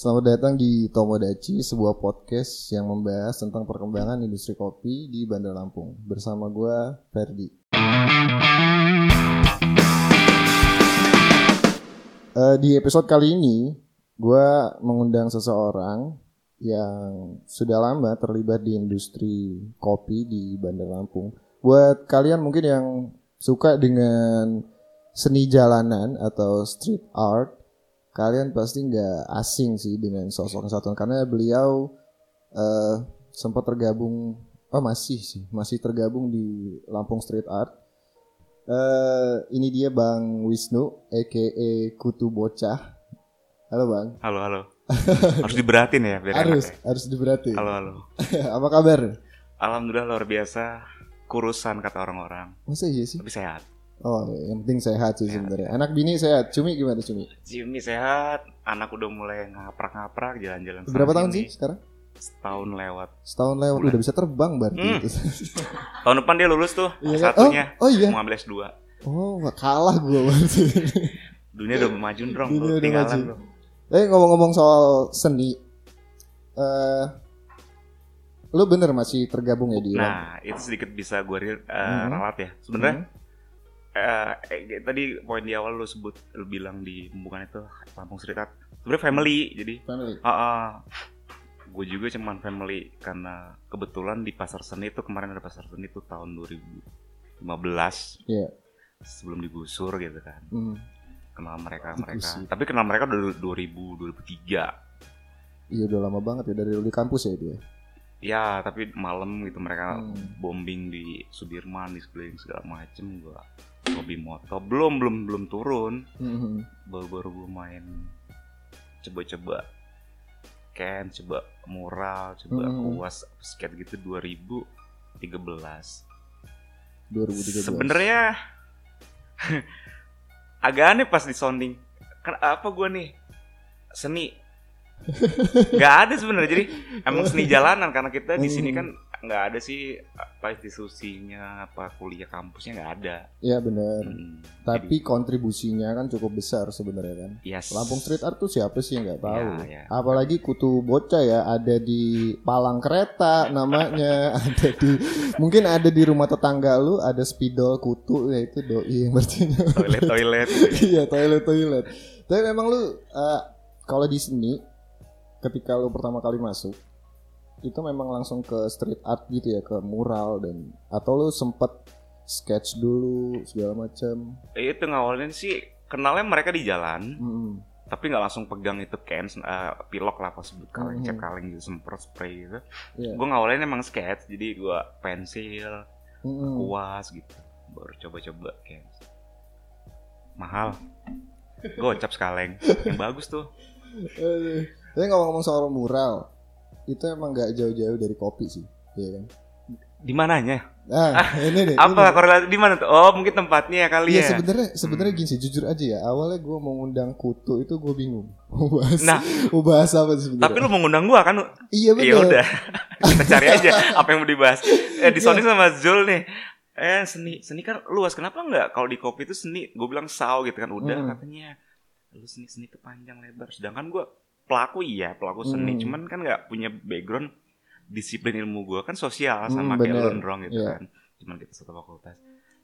Selamat datang di Tomodachi, sebuah podcast yang membahas tentang perkembangan industri kopi di Bandar Lampung. Bersama gue, Ferdi. Eh, di episode kali ini, gue mengundang seseorang yang sudah lama terlibat di industri kopi di Bandar Lampung. Buat kalian mungkin yang suka dengan seni jalanan atau street art, kalian pasti nggak asing sih dengan sosok yang satu karena beliau eh, sempat tergabung, oh masih sih, masih tergabung di Lampung Street Art. Eh, ini dia Bang Wisnu, aka Kutu Bocah. Halo Bang. Halo, halo. Harus diberatin ya biar harus enak ya. harus diberarti. Halo, halo. Apa kabar? Alhamdulillah luar biasa. Kurusan kata orang-orang. Masa iya sih? Tapi sehat. Oh, yang penting sehat sih sebenarnya. Anak bini sehat. Cumi gimana Cumi? Jimmy sehat. Anak udah mulai ngaprak-ngaprak jalan-jalan. Berapa tahun sih sekarang? Setahun lewat. Setahun lewat Bulan. udah bisa terbang berarti. Hmm. Tahun depan dia lulus tuh. Iya kan? Satunya. Oh, oh iya. Mau ngambil S2. Oh, kalah gue berarti. Dunia udah maju dong. Dunia udah tinggalan maju. Eh ngomong-ngomong soal seni, eh lu bener masih tergabung ya di Nah, itu sedikit bisa gue uh, Hmm. ralat ya. Sebenarnya eh, eh, tadi poin di awal lu sebut lu bilang di pembukaan itu Lampung Street Art. Sebenarnya family. Jadi family. gue juga cuman family karena kebetulan di pasar seni itu kemarin ada pasar seni itu tahun 2015 Iya. sebelum digusur gitu kan Hmm. kenal mereka mereka tapi kenal mereka udah 2000 2003 Iya udah lama banget ya dari di kampus ya dia. ya tapi malam gitu mereka Hmm. bombing di Sudirman di sekeliling segala macem gue hobi moto belum belum belum turun. Hmm. baru baru gue main coba-coba can coba mural coba Hmm. uas skate gitu 2013 2013. sebenarnya agak aneh pas di sounding. Kan apa gue nih? Seni. Nggak ada sebenarnya. Jadi emang seni jalanan karena kita di sini kan nggak ada sih apa institusinya apa kuliah kampusnya nggak ada Iya bener. Hmm, Tapi kontribusinya kan cukup besar sebenarnya kan. jadi, yes. Lampung Street Art tuh siapa sih yang nggak tahu? Iya, iya. Apalagi kutu bocah ya ada di palang kereta namanya, ada di mungkin ada di rumah tetangga lu ada spidol kutu ya itu doi yang bertanya. toilet toilet Iya toilet toilet. Tapi memang lu eh, kalau di sini ketika lu pertama kali masuk itu memang langsung ke street art gitu ya ke mural dan atau lu sempet sketch dulu segala macam. itu ngawalnya sih kenalnya mereka di jalan Mm-mm. tapi nggak langsung pegang itu can eh, pilok lah pas sebut kaleng Hmm. cat kaleng gitu semprot spray gitu Iya. gue ngawalnya emang sketch jadi gue pensil Mm-mm. kuas gitu baru coba-coba kayak mahal gocap sekaleng yang bagus tuh. Tapi ngomong-ngomong soal mural, itu emang nggak jauh-jauh dari kopi sih, iya kan? di mananya? Ah, ini nih. apa ini. korelasi? Di mana tuh? Oh mungkin tempatnya ya kali Iya ya. sebenarnya sebenarnya Hmm. gini sih jujur aja ya. Awalnya gue mau ngundang kutu itu gue bingung. Mau bahas Nah. mau bahas apa sih sebenarnya? Tapi lu mau ngundang gua kan? Iya ya udah kita cari aja apa yang mau dibahas. Eh di Sony sama Zul nih. Eh seni seni kan luas. Kenapa nggak? Kalau di kopi itu seni gue bilang saw gitu kan. Udah Hmm. katanya lu seni seni itu panjang lebar. Sedangkan gue pelaku iya pelaku seni. Hmm. cuman kan nggak punya background disiplin ilmu gue kan sosial sama Hmm, kayak bener. lu Ndrong gitu Iya. kan. Cuman kita satu fakultas.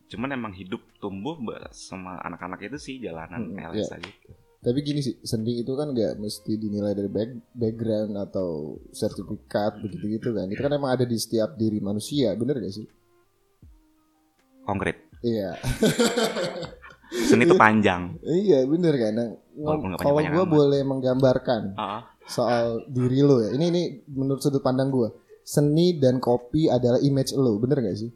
Cuman emang hidup tumbuh sama anak-anak itu sih jalanan Hmm, LS aja. Gitu. tapi gini sih seni itu kan nggak mesti dinilai dari back- background atau sertifikat begitu gitu kan. Itu kan emang ada di setiap diri manusia bener gak sih? Konkret. Iya seni itu panjang iya bener kan nah, kalau gue boleh menggambarkan Ah, soal diri lo ya. Ini ini menurut sudut pandang gue. Seni dan kopi adalah image lo, bener gak sih?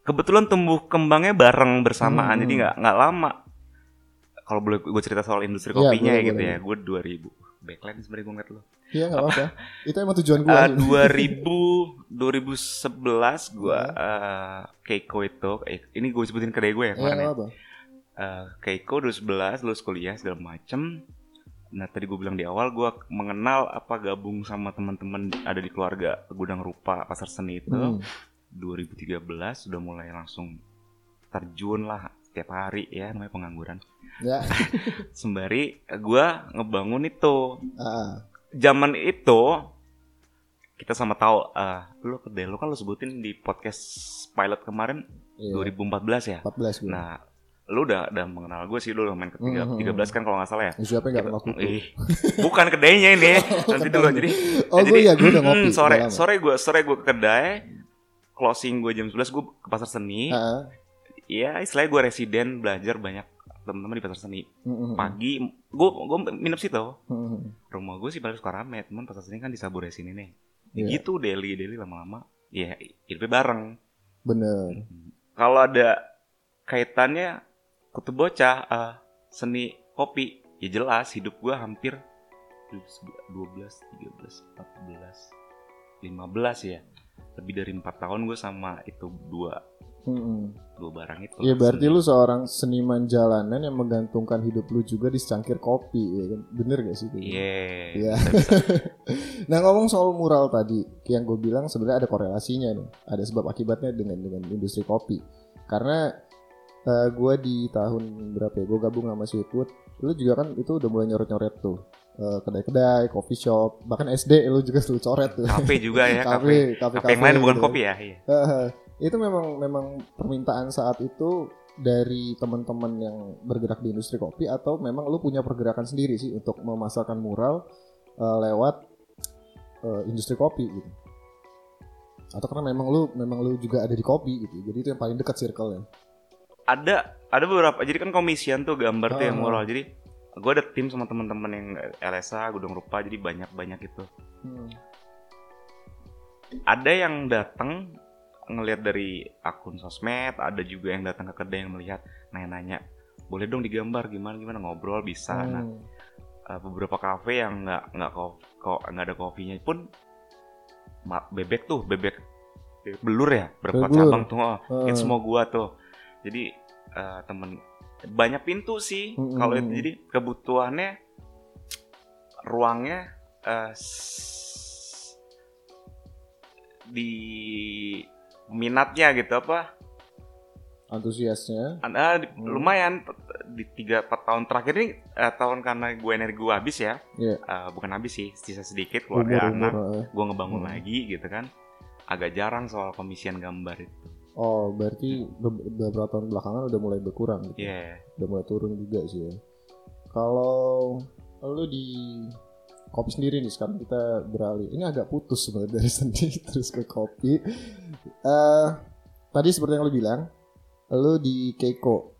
kebetulan tumbuh kembangnya bareng bersamaan Hmm. jadi nggak nggak lama kalau boleh gue cerita soal industri Iya, kopinya boleh, ya gitu boleh. ya gue 2000 backline sebenarnya gue ngeliat lo Iya nggak apa-apa. Itu emang tujuan gue. Eh, 2000 2011 gue Iya. eh, Keiko itu eh, ini gue sebutin kedai gue ya Iya kemarin nggak ya. apa. Eh, Keiko 2011 lulus kuliah segala macem nah tadi gue bilang di awal gue mengenal apa gabung sama teman-teman ada di keluarga gudang rupa pasar seni itu Hmm. 2013 sudah mulai langsung terjun lah tiap hari ya namanya pengangguran Ya. sembari gue ngebangun itu Ah, zaman itu kita sama tahu eh lu kedai lu kan lu sebutin di podcast pilot kemarin iya. 2014 ya 14 gue. nah lu udah udah mengenal gue sih lu udah main ke tiga- Mhm. 13 kan kalau nggak salah ya Siapa yang gak kenal? Ih, bukan kedainya ini nanti dulu jadi Oh, gue ya, gue udah ngopi. mm, sore sore gue sore gue ke kedai closing gue jam 11 gue ke pasar seni Ah, Iya istilahnya gue residen belajar banyak teman-teman di pasar seni. Mm, mm, pagi gue gue minum situ. Mm, mm. rumah gue sih paling suka rame. Teman pasar seni kan di Sabure sini nih Iya. Ya gitu daily daily lama-lama. Ya hidupnya bareng. Bener. kalau ada kaitannya kutu bocah eh, seni kopi ya jelas hidup gue hampir 12 13 14 15 ya. Lebih dari empat tahun gue sama itu dua Mm, mm. dua barang itu Iya berarti lu seorang seniman jalanan yang menggantungkan hidup lu juga di secangkir kopi, ya kan? Bener gak sih? Iya. Iya. nah ngomong soal mural tadi, yang gue bilang sebenarnya ada korelasinya nih, ada sebab akibatnya dengan dengan industri kopi. Karena eh, gue di tahun berapa ya, gue gabung sama Sweetwood, lu juga kan itu udah mulai nyoret-nyoret tuh Eh, kedai-kedai, coffee shop, bahkan SD lu juga lu coret tuh. Kafe juga ya, kafe, kafe. kafe, Kafe yang lain bukan gitu. kopi ya, iya. Itu memang memang permintaan saat itu dari teman-teman yang bergerak di industri kopi atau memang lu punya pergerakan sendiri sih untuk memasarkan mural eh, lewat eh, industri kopi gitu atau karena memang lu memang lu juga ada di kopi gitu jadi itu yang paling dekat circle-nya Ada ada beberapa. Jadi kan komisian tuh gambar tuh yang Ah. mural. Jadi gue ada tim sama teman-teman yang LSA, Gudang Rupa, jadi banyak-banyak itu. Hmm. Ada yang datang ngelihat dari akun sosmed, ada juga yang datang ke kedai yang melihat nanya-nanya, boleh dong digambar gimana gimana ngobrol bisa. Nah, Hmm. eh, beberapa kafe yang nggak nggak ko- ko- nggak ada kopinya pun bebek tuh bebek bebek belur ya berapa Bebek belur. cabang tuh oh, hit semua gua tuh jadi eh, temen banyak pintu sih Mm-mm. kalau itu jadi kebutuhannya ruangnya s- di minatnya gitu apa antusiasnya Hmm. lumayan di tiga empat tahun terakhir ini eh, tahun karena gue energi gue habis ya Iya. Eh, bukan habis sih sisa sedikit umur keluarga anak umur eh. gue ngebangun Hmm. lagi gitu kan agak jarang soal komisian gambar itu oh berarti be- beberapa tahun belakangan udah mulai berkurang gitu Iya udah mulai turun juga sih ya. Kalau lu di kopi sendiri nih sekarang kita beralih. Ini agak putus sebenarnya dari seni terus ke kopi. Eh tadi seperti yang lu bilang, lu di Keiko.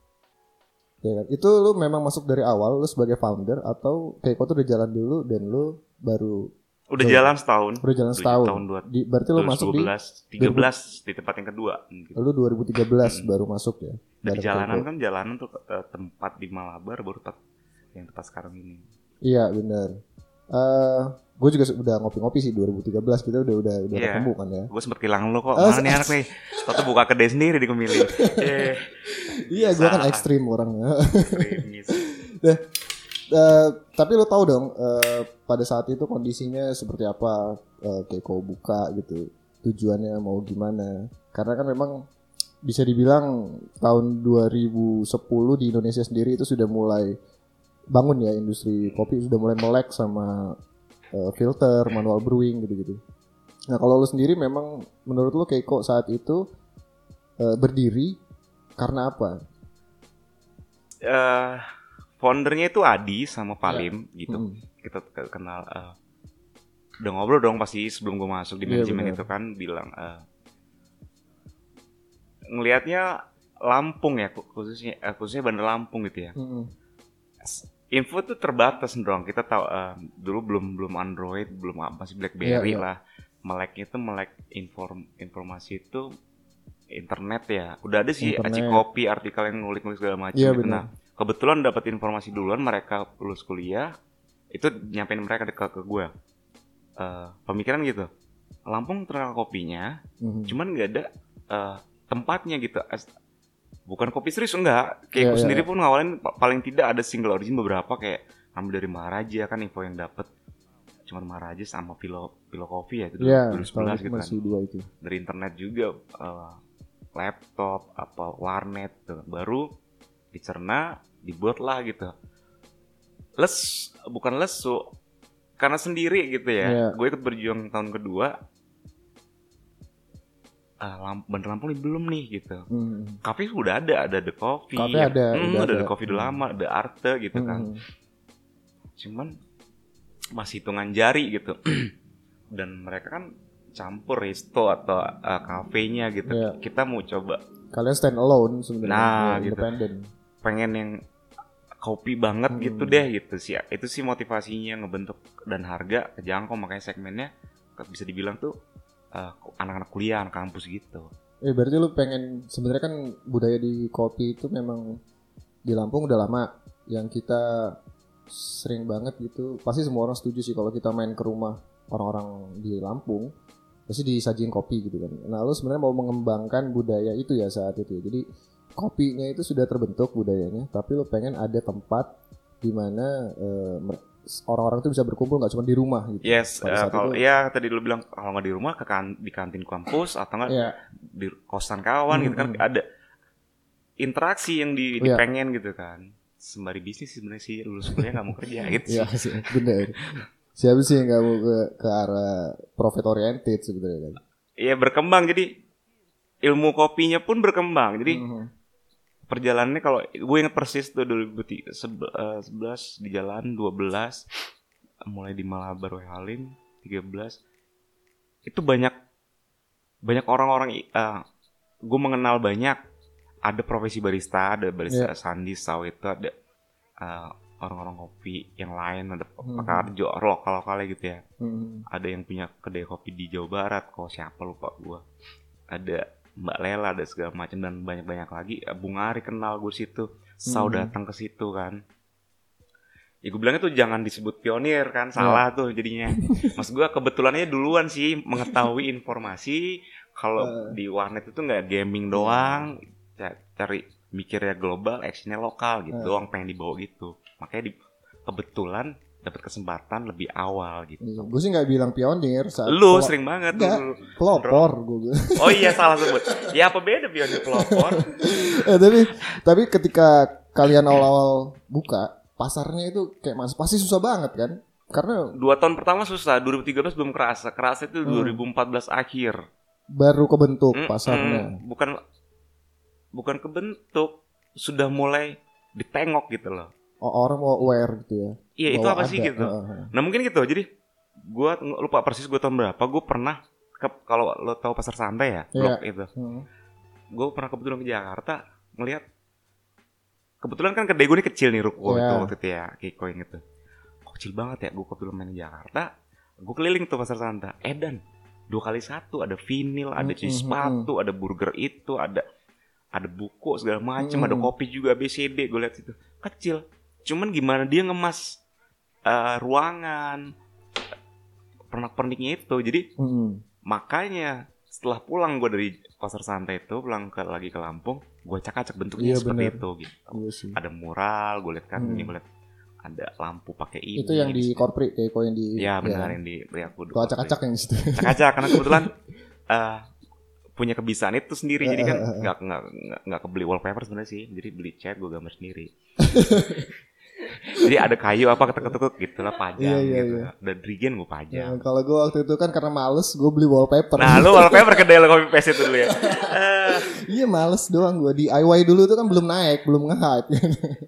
Ya kan? Itu lu memang masuk dari awal lu sebagai founder atau Keiko tuh udah jalan dulu dan lu baru udah jalan setahun udah jalan setahun. tahun dua Di, berarti lu masuk di 2012 13 di tempat yang kedua gitu. lu 2013 baru masuk ya. dari jalanan Keiko. kan jalanan tuh eh, tempat di Malabar baru tempat yang tempat sekarang ini Iya benar. Eh gue juga udah ngopi-ngopi sih 2013 kita udah udah udah Iya. ketemu kan ya. gue sempet kehilangan lo kok Oh, mana nih anak nih Satu buka kedai sendiri di Kemilin eh, Iya gue kan ekstrim orangnya. krimis. Eh, tapi lo tahu dong eh, pada saat itu kondisinya seperti apa eh, Keiko buka gitu tujuannya mau gimana karena kan memang bisa dibilang tahun 2010 di Indonesia sendiri itu sudah mulai bangun ya industri kopi sudah mulai melek sama eh, filter manual brewing gitu-gitu. Nah kalau lo sendiri memang menurut lo Keiko saat itu eh, berdiri karena apa? Eh, foundernya itu Adi sama Palim gitu Mm. kita ke- kenal eh, udah ngobrol dong pasti sebelum gue masuk di Iya, manajemen itu kan bilang eh, ngelihatnya Lampung ya khu- khususnya khususnya Bandar Lampung gitu ya Mm-mm. Info tuh terbatas dong kita tahu eh, dulu belum belum Android belum apa masih BlackBerry Iya, iya. lah. Meleknya itu melek inform informasi itu internet ya. Udah ada sih aci kopi artikel yang ngulik-ngulik segala macam Iya, gitu. nah kebetulan dapat informasi duluan mereka lulus kuliah itu nyampein mereka ke ke gue Eh, pemikiran gitu. Lampung terkenal kopinya Mhm. cuman nggak ada eh, tempatnya gitu bukan kopi serius enggak kayak Iya, gue iya, sendiri pun ngawalin pa- paling tidak ada single origin beberapa kayak ambil dari Maharaja kan info yang dapet cuman Maharaja sama Pilo Pilo Coffee ya itu Iya, 2011 tahun itu gitu kan dua itu. dari internet juga eh, laptop apa warnet tuh. baru dicerna dibuatlah gitu les bukan lesu karena sendiri gitu ya Iya. gue ikut berjuang tahun kedua ah lamp, Bandar Lampung belum nih gitu Hmm. kafe udah ada ada the coffee Cafe ada, Hmm, udah ada ada. the coffee udah lama ada arte gitu kan Hmm. cuman masih hitungan jari gitu dan mereka kan campur resto atau uh, kafenya gitu Iya. kita mau coba Kalian stand alone sebenarnya. Nah, ya, gitu. Pengen yang kopi banget Hmm. gitu deh gitu sih itu sih motivasinya ngebentuk dan harga kejangkau makanya segmennya bisa dibilang tuh uh, anak-anak kuliah anak kampus gitu Eh berarti lu pengen sebenarnya kan budaya di kopi itu memang di Lampung udah lama yang kita sering banget gitu pasti semua orang setuju sih kalau kita main ke rumah orang-orang di Lampung pasti disajin kopi gitu kan. Nah lu sebenarnya mau mengembangkan budaya itu ya saat itu. ya. Jadi kopinya itu sudah terbentuk budayanya, tapi lu pengen ada tempat di mana mer- orang-orang itu bisa berkumpul nggak cuma di rumah gitu. yes Pada uh, kalau itu- ya tadi lu bilang kalau nggak di rumah ke kan, di kantin kampus atau nggak Iya. di kosan kawan gitu kan Hmm, ada interaksi yang di, Iya. dipengen gitu kan sembari bisnis sebenarnya sih lulus kuliah nggak mau kerja gitu Iya sih. bener. Siapa sih yang nggak mau ke, ke arah profit oriented sebenarnya kan? Iya berkembang jadi ilmu kopinya pun berkembang jadi Mhm. Perjalanannya kalau gue inget persis tuh 2011 di jalan 12 mulai di Malabar Wai Halim 13 itu banyak banyak orang-orang eh, gue mengenal banyak. Ada profesi barista ada barista sandi saw itu ada eh, orang-orang kopi yang lain ada Hmm. Pak Arjo lokal lokalnya gitu ya. Mhm. ada yang punya kedai kopi di Jawa Barat kok siapa lupa gua. Ada Mbak Lela ada segala macam dan banyak-banyak lagi. Eh, Bung Ari kenal gue situ. Sau Hmm. datang ke situ kan. Ya gue bilangnya tuh jangan disebut pionir kan salah tuh jadinya. Mas gue kebetulannya duluan sih mengetahui informasi. Kalau di warnet itu nggak gaming doang. Ca- cari mikirnya global actionnya lokal gitu Eh. doang pengen dibawa gitu. Makanya di, kebetulan dapat kesempatan lebih awal gitu Iya. Gue sih nggak bilang pionir saat Lu pelo- sering banget Enggak. pelopor gue. Oh iya salah sebut. Ya apa beda pionir pelopor? eh, tapi tapi ketika kalian awal-awal buka pasarnya itu kayak mas pasti susah banget kan? Karena Dua tahun pertama susah, 2013 belum kerasa. Kerasa itu Hmm. 2014 akhir. baru kebentuk Mm-mm. pasarnya. Bukan bukan kebentuk, sudah mulai ditengok gitu loh. O- Orang mau aware gitu ya. Iya itu apa sih gitu. Heeh. Nah mungkin gitu. Jadi gua nggak lupa persis gua tahun berapa. Gue pernah ke kalau lo tahu pasar santai ya, Iya. blok itu. Heeh. gue pernah kebetulan ke Jakarta ngelihat kebetulan kan kedai gue ini kecil nih ruko Iya. itu waktu itu ya Kiko yang itu kok kecil banget ya gue kebetulan main di Jakarta gue keliling tuh pasar Santa Edan dua kali satu ada vinil ada cuci sepatu ada burger itu ada ada buku segala macem Mm. ada kopi juga BCD gue lihat itu kecil cuman gimana dia ngemas eh, ruangan pernak perniknya itu jadi Heeh. Makanya setelah pulang gue dari pasar santai itu pulang ke lagi ke Lampung, gue acak-acak bentuknya Iya, seperti bener. itu gitu. Iya sih. Ada mural, gue lihat kan Hmm. ini gue lihat ada lampu pakai ini. Itu yang di korpri kayak yang di Ya benar yang di ya, aku acak-acak yang di situ. acak-acak karena kebetulan eh, punya kebiasaan itu sendiri jadi kan Eh, nggak nggak nggak kebeli wallpaper sebenarnya sih jadi beli cat gue gambar sendiri jadi ada kayu apa ketek-ketek gitu lah pajang Iya, iya, gitu iya. dan drigen gue Ya, pajang kalau gue waktu itu kan karena males gue beli wallpaper. nah lu wallpaper kedai lo copy paste itu dulu ya Iya males doang gue DIY dulu tuh kan belum naik, belum nge-hype.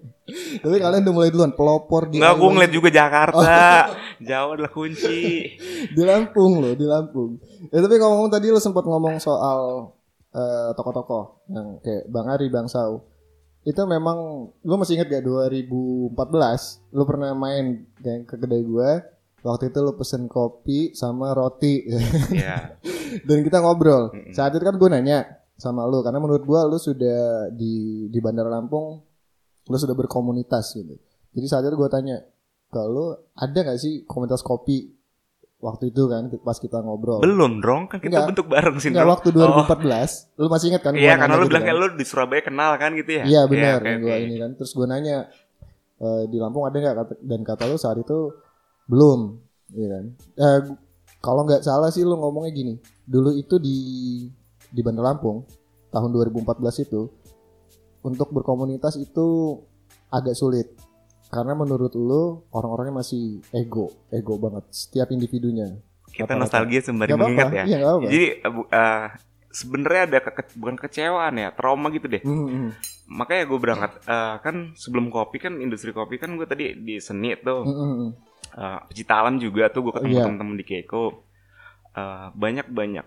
Tapi kalian udah mulai duluan pelopor di Enggak, gue ngeliat juga Jakarta. Jawa adalah kunci. di Lampung loh, di Lampung. Ya tapi ngomong tadi lo sempat ngomong soal eh, tokoh-tokoh yang kayak Bang Ari, Bang Sau. Itu memang lo masih inget gak 2014 lo pernah main ke kedai gue waktu itu lo pesen kopi sama roti ya. dan kita ngobrol. Mm-mm. Saat itu kan gue nanya sama lu karena menurut gue lu sudah di di Bandar Lampung lu sudah berkomunitas gitu. Jadi saat itu gue tanya kalau ada nggak sih komunitas kopi waktu itu kan pas kita ngobrol. Belum, Drong. Kan kita Enggak. bentuk bareng sih, Enggak waktu 2014. Lu masih ingat kan? Iya, karena lu gitu bilang kan? kayak lu di Surabaya kenal kan gitu ya. Iya benar oke, yang gua oke. ini kan. Terus gue nanya eh, di Lampung ada nggak dan kata lu saat itu belum, iya kan? Gu- kalau nggak salah sih lu ngomongnya gini. Dulu itu di di Bandar Lampung tahun 2014 itu untuk berkomunitas itu agak sulit karena menurut lu orang-orangnya masih ego, ego banget setiap individunya. Kita nostalgia sembari Gak mengingat ya. Iya, apa-apa. Jadi eh, sebenarnya ada keke- bukan kecewaan ya, trauma gitu deh. Hmm, hmm, Makanya gue berangkat eh, kan sebelum kopi kan industri kopi kan gue tadi di seni tuh. hmm, hmm, hmm. Eh, pecinta alam juga tuh gue ketemu Iya. temen-temen di Keiko. Eh, banyak-banyak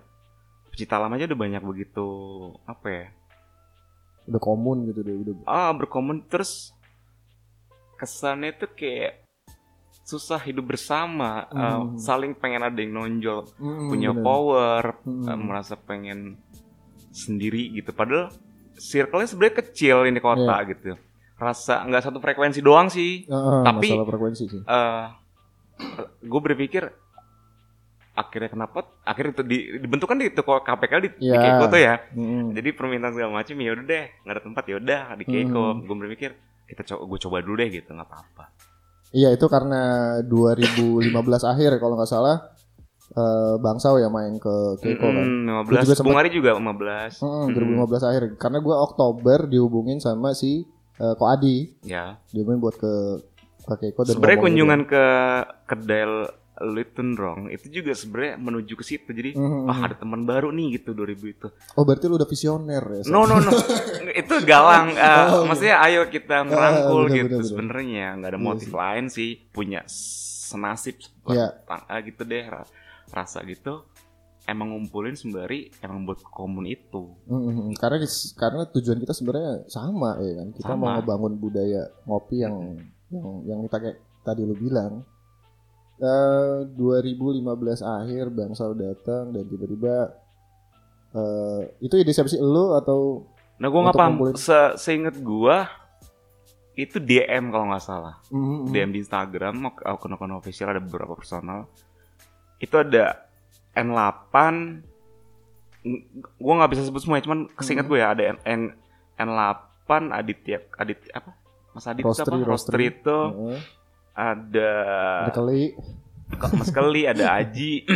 pecinta alam aja udah banyak begitu apa ya? Udah komun gitu deh, udah. ah berkomun terus kesannya tuh kayak susah hidup bersama eh, Hmm. saling pengen ada yang nonjol Hmm, punya bener. power Hmm. eh, merasa pengen sendiri gitu padahal circle-nya sebenarnya kecil ini kota Iya. gitu rasa nggak satu frekuensi doang sih Heeh, Tapi- masalah frekuensi sih. eh gue berpikir akhirnya kenapa akhirnya itu di, dibentuk kan di toko KPK di, di Iya. Keiko tuh ya Hmm. jadi permintaan segala macam ya udah deh nggak ada tempat ya udah di Keiko Hmm. gue berpikir kita coba gue coba dulu deh gitu nggak apa-apa. Iya itu karena 2015 akhir kalau nggak salah eh, Bang Sao ya main ke Keiko kan. Mm, Gua juga 15 sempet- Bung Ari juga 15 Heeh, Mm, 2015 akhir. Karena gue Oktober dihubungin sama si eh, Ko Adi. Ya. Dihubungin buat ke ke Keiko dan sebenarnya ngomong kunjungan ke kedai Littenrong itu juga sebenarnya menuju ke situ jadi. Mhm. wah ada teman baru nih gitu 2000 itu Oh berarti lu udah visioner ya? No no no itu galang eh, Oh, iya. maksudnya ayo kita merangkul bener, gitu sebenarnya nggak ada Iya motif sih. lain sih punya senasib Iya. ah, gitu deh ra- rasa gitu emang ngumpulin sembari emang buat komun itu Mhm, Karena karena tujuan kita sebenarnya sama ya kan. Kita mau Sama. ngebangun budaya ngopi yang yang yang kita kayak tadi lu bilang. Eh 2015 akhir Bang Sao datang dan tiba-tiba eh itu ide siapa sih lu atau Nah, gue nggak Untuk paham. ngumpulin. Se Seinget gue itu DM kalau nggak salah. Mhm, mhm. DM di Instagram, akun-akun official ada beberapa personal. Itu ada N8. Gue nggak bisa sebut semua, cuman keseinget Hmm. gue ya ada N, N N8 Aditya Adit apa? Mas Adit itu Roastery, apa? Roastery roastery. itu Heeh. ada Ada kali Mas Keli, ada Aji.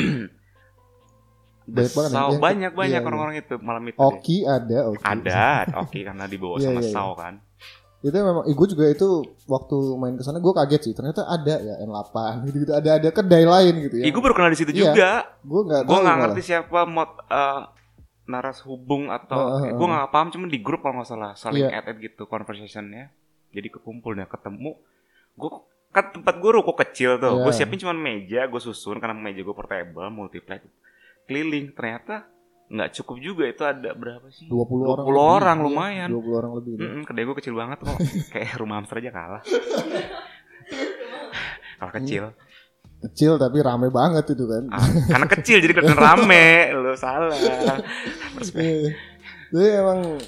Banyak banget Sau, yang- banyak banyak iya, iya. orang-orang itu malam itu. deh. Oki ada Oki. Ada, oke karena dibawa Iya, sama. Sau kan. itu memang gue juga itu waktu main ke sana gue kaget sih ternyata ada ya N8 gitu gitu ada ada kedai lain gitu ya Ih, gue baru kenal di situ juga. gue nggak gue nggak ngerti siapa mod eh, naras hubung atau Heeh, heeh. gue nggak paham cuma di grup kalau nggak salah saling Iya. add add gitu conversationnya jadi kekumpul dah ketemu gue kan tempat gue ruko kecil tuh. Iya. gue siapin cuma meja gue susun karena meja gue portable multiply keliling. Ternyata nggak cukup juga itu ada berapa sih? 20 orang 20 orang lebih, lumayan. Iya, 20 orang lebih Mm-mm, kedai gue kecil banget kok. Kayak rumah hamster aja kalah. Kalah kecil. Kecil tapi rame banget itu kan. Ah, karena kecil jadi kelihatan rame. Lu salah. Iya. jadi emang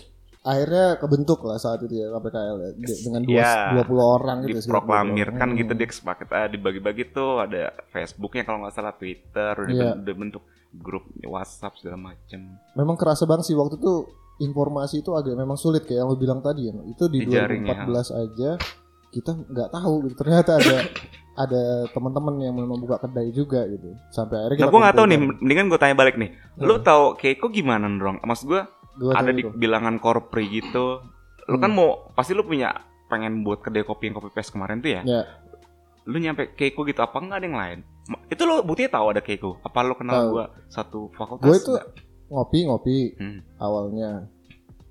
akhirnya kebentuk lah saat itu ya KPKL ya De- dengan dua, Iya. 20 orang gitu 20 diproklamirkan orang. gitu dia sepaket ah, dibagi-bagi tuh ada Facebooknya kalau nggak salah Twitter udah, Iya. udah bentuk grup WhatsApp segala macem memang kerasa banget sih waktu itu informasi itu agak memang sulit kayak yang lu bilang tadi ya itu di Jejaring, ya. 2014 aja kita nggak tahu gitu ternyata ada ada teman-teman yang memang buka kedai juga gitu sampai akhirnya nah gue nggak tahu nih mendingan gue tanya balik nih Hmm. tahu Keiko gimana dong maksud gue Gua ada di itu. bilangan korpri gitu lu kan Hmm. mau pasti lu punya pengen buat kedai kopi yang kopi paste kemarin tuh ya Ya. lu nyampe Keiko gitu apa enggak ada yang lain itu lu buktinya tahu ada Keiko apa lu kenal Tahu. gua satu fakultas gue itu ngopi-ngopi Hmm. awalnya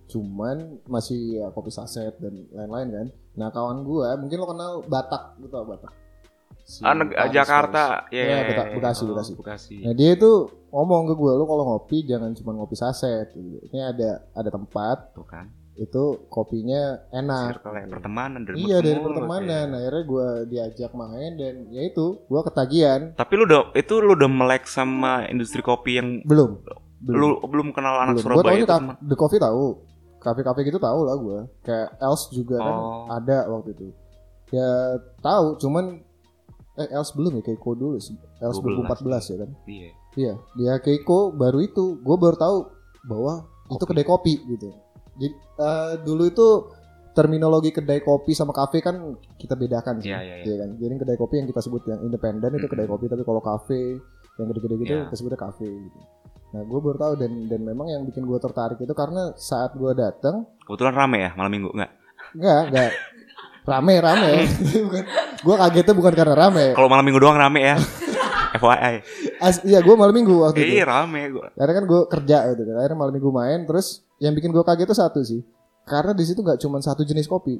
cuman masih ya, kopi saset dan lain-lain kan nah kawan gue mungkin lo kenal Batak tau Batak Si Ah, neg- Paris, Jakarta ya Ya, Beta- Bekasi, Oh, Bekasi. Bekasi Nah dia itu ngomong ke gue, lu kalau ngopi jangan cuma ngopi saset. Ini ada ada tempat tuh kan itu kopinya enak. circle ya, pertemanan dari iya dari pertemanan. ya. Akhirnya gue diajak main dan ya itu gue ketagihan. Tapi lu udah itu lu udah melek sama industri kopi yang Belum. Belum. lu belum kenal anak Belum. Gue Surabaya taunya itu ka- teman. The Coffee tahu. Kafe-kafe gitu tahu lah gue. Kayak Els juga kan Oh. ada waktu itu. Ya tahu, cuman eh Els belum ya Keiko dulu. Els 12, 2014 ya kan. Iya. Iya, dia Keiko baru itu. Gue baru tahu bahwa itu Kopi. kedai kopi gitu. Jadi eh, dulu itu terminologi kedai kopi sama kafe kan kita bedakan sih. Iya, iya, iya. kan? Jadi kedai kopi yang kita sebut yang independen itu kedai kopi, tapi kalau kafe yang gede-gede gitu Iya. kita sebutnya kafe gitu. Nah, gue baru tahu dan dan memang yang bikin gue tertarik itu karena saat gue datang, Kebetulan rame ya malam minggu enggak? enggak, enggak rame rame. gue kagetnya bukan karena rame. Kalau malam minggu doang rame ya. FYI. As, iya, gue malam minggu waktu itu. Iya rame gue. Karena kan gue kerja gitu kan. Akhirnya malam minggu main, terus yang bikin gue kaget itu satu sih. Karena di situ nggak cuma satu jenis kopi.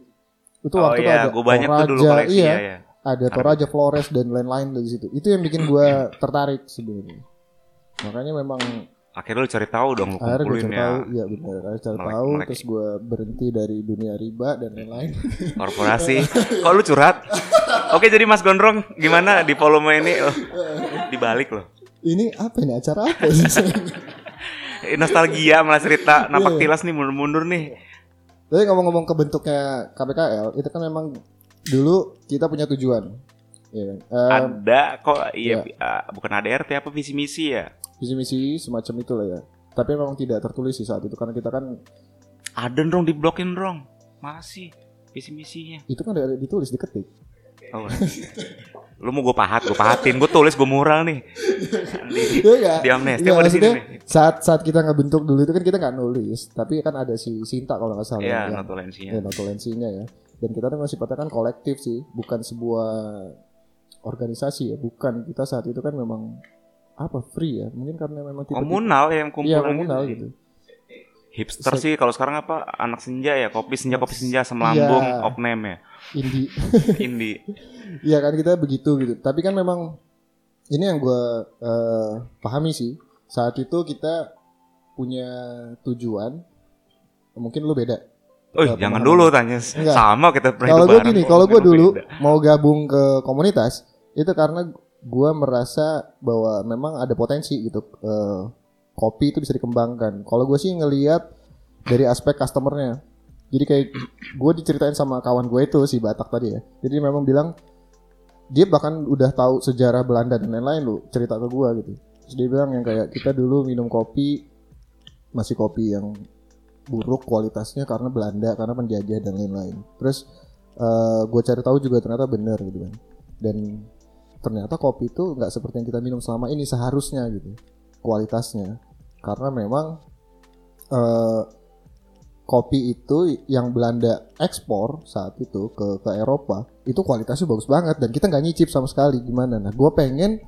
Itu Oh waktu itu iya, ada gue banyak tuh dulu Toraja, koleksi iya, ya, ya. ada Toraja Flores dan lain-lain dari situ. Itu yang bikin gue tertarik sebenarnya. Makanya memang Akhirnya lu cari tahu dong lu akhirnya kumpulin cari ya tahu, iya benar. Akhirnya cari Melek- tahu, melek. terus gue berhenti dari dunia riba dan lain-lain. korporasi. Kok lu curhat? Oke jadi Mas Gondrong gimana di volume ini? Oh, dibalik loh. Ini apa ini acara apa sih? Nostalgia malah cerita napak Iya. tilas nih mundur-mundur nih. Tapi ngomong-ngomong ke bentuknya KPKL, itu kan memang dulu kita punya tujuan. Iya kan? Eh, Ada kok iya Iya. ah, bukan ADRT apa visi misi ya? visi misi semacam itu lah ya. Tapi memang tidak tertulis sih saat itu karena kita kan Ada dong diblokin dong. Masih visi misinya. itu kan ada ditulis diketik. Oh. lu mau gue pahat, gue pahatin, gue tulis, gue mural nih. Di, Iya enggak? di amnesti apa di sini nih? saat saat kita ngebentuk dulu itu kan kita nggak nulis, tapi kan ada si Sinta kalau nggak salah. Iya, notulensinya. ya, notulensinya ya. Dan kita tuh masih kan kolektif sih, bukan sebuah organisasi ya, bukan. Kita saat itu kan memang apa free ya, mungkin karena memang tipe Komunal ya, yang kumpulan Iya komunal gitu. gitu. Hipster sih kalau sekarang apa anak senja ya kopi senja kopi senja semelambung Iya. opname ya Indie. indie Iya kan kita begitu gitu. Tapi kan memang ini yang gue pahami sih. Saat itu kita punya tujuan. Mungkin lu beda. Oh jangan dulu tanya Enggak. sama kita pernah Kalau gue gini, kalau gue dulu beda. mau gabung ke komunitas itu karena gue merasa bahwa memang ada potensi gitu. eh, kopi itu bisa dikembangkan. Kalau gue sih ngelihat dari aspek customernya. Jadi kayak gue diceritain sama kawan gue itu si Batak tadi ya. Jadi memang bilang dia bahkan udah tahu sejarah Belanda dan lain-lain lu cerita ke gue gitu. Terus dia bilang yang kayak kita dulu minum kopi masih kopi yang buruk kualitasnya karena Belanda karena penjajah dan lain-lain. Terus gue cari tahu juga ternyata benar gitu kan. Dan ternyata kopi itu nggak seperti yang kita minum selama ini seharusnya gitu kualitasnya. Karena memang eh, kopi itu yang Belanda ekspor saat itu ke ke Eropa itu kualitasnya bagus banget dan kita nggak nyicip sama sekali gimana? Nah gue pengen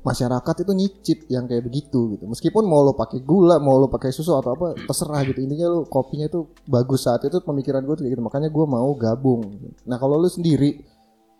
masyarakat itu nyicip yang kayak begitu gitu. Meskipun mau lo pakai gula mau lo pakai susu atau apa terserah gitu. Intinya lo kopinya itu bagus saat itu pemikiran gue tuh kayak gitu. Makanya gue mau gabung. Nah kalau lo sendiri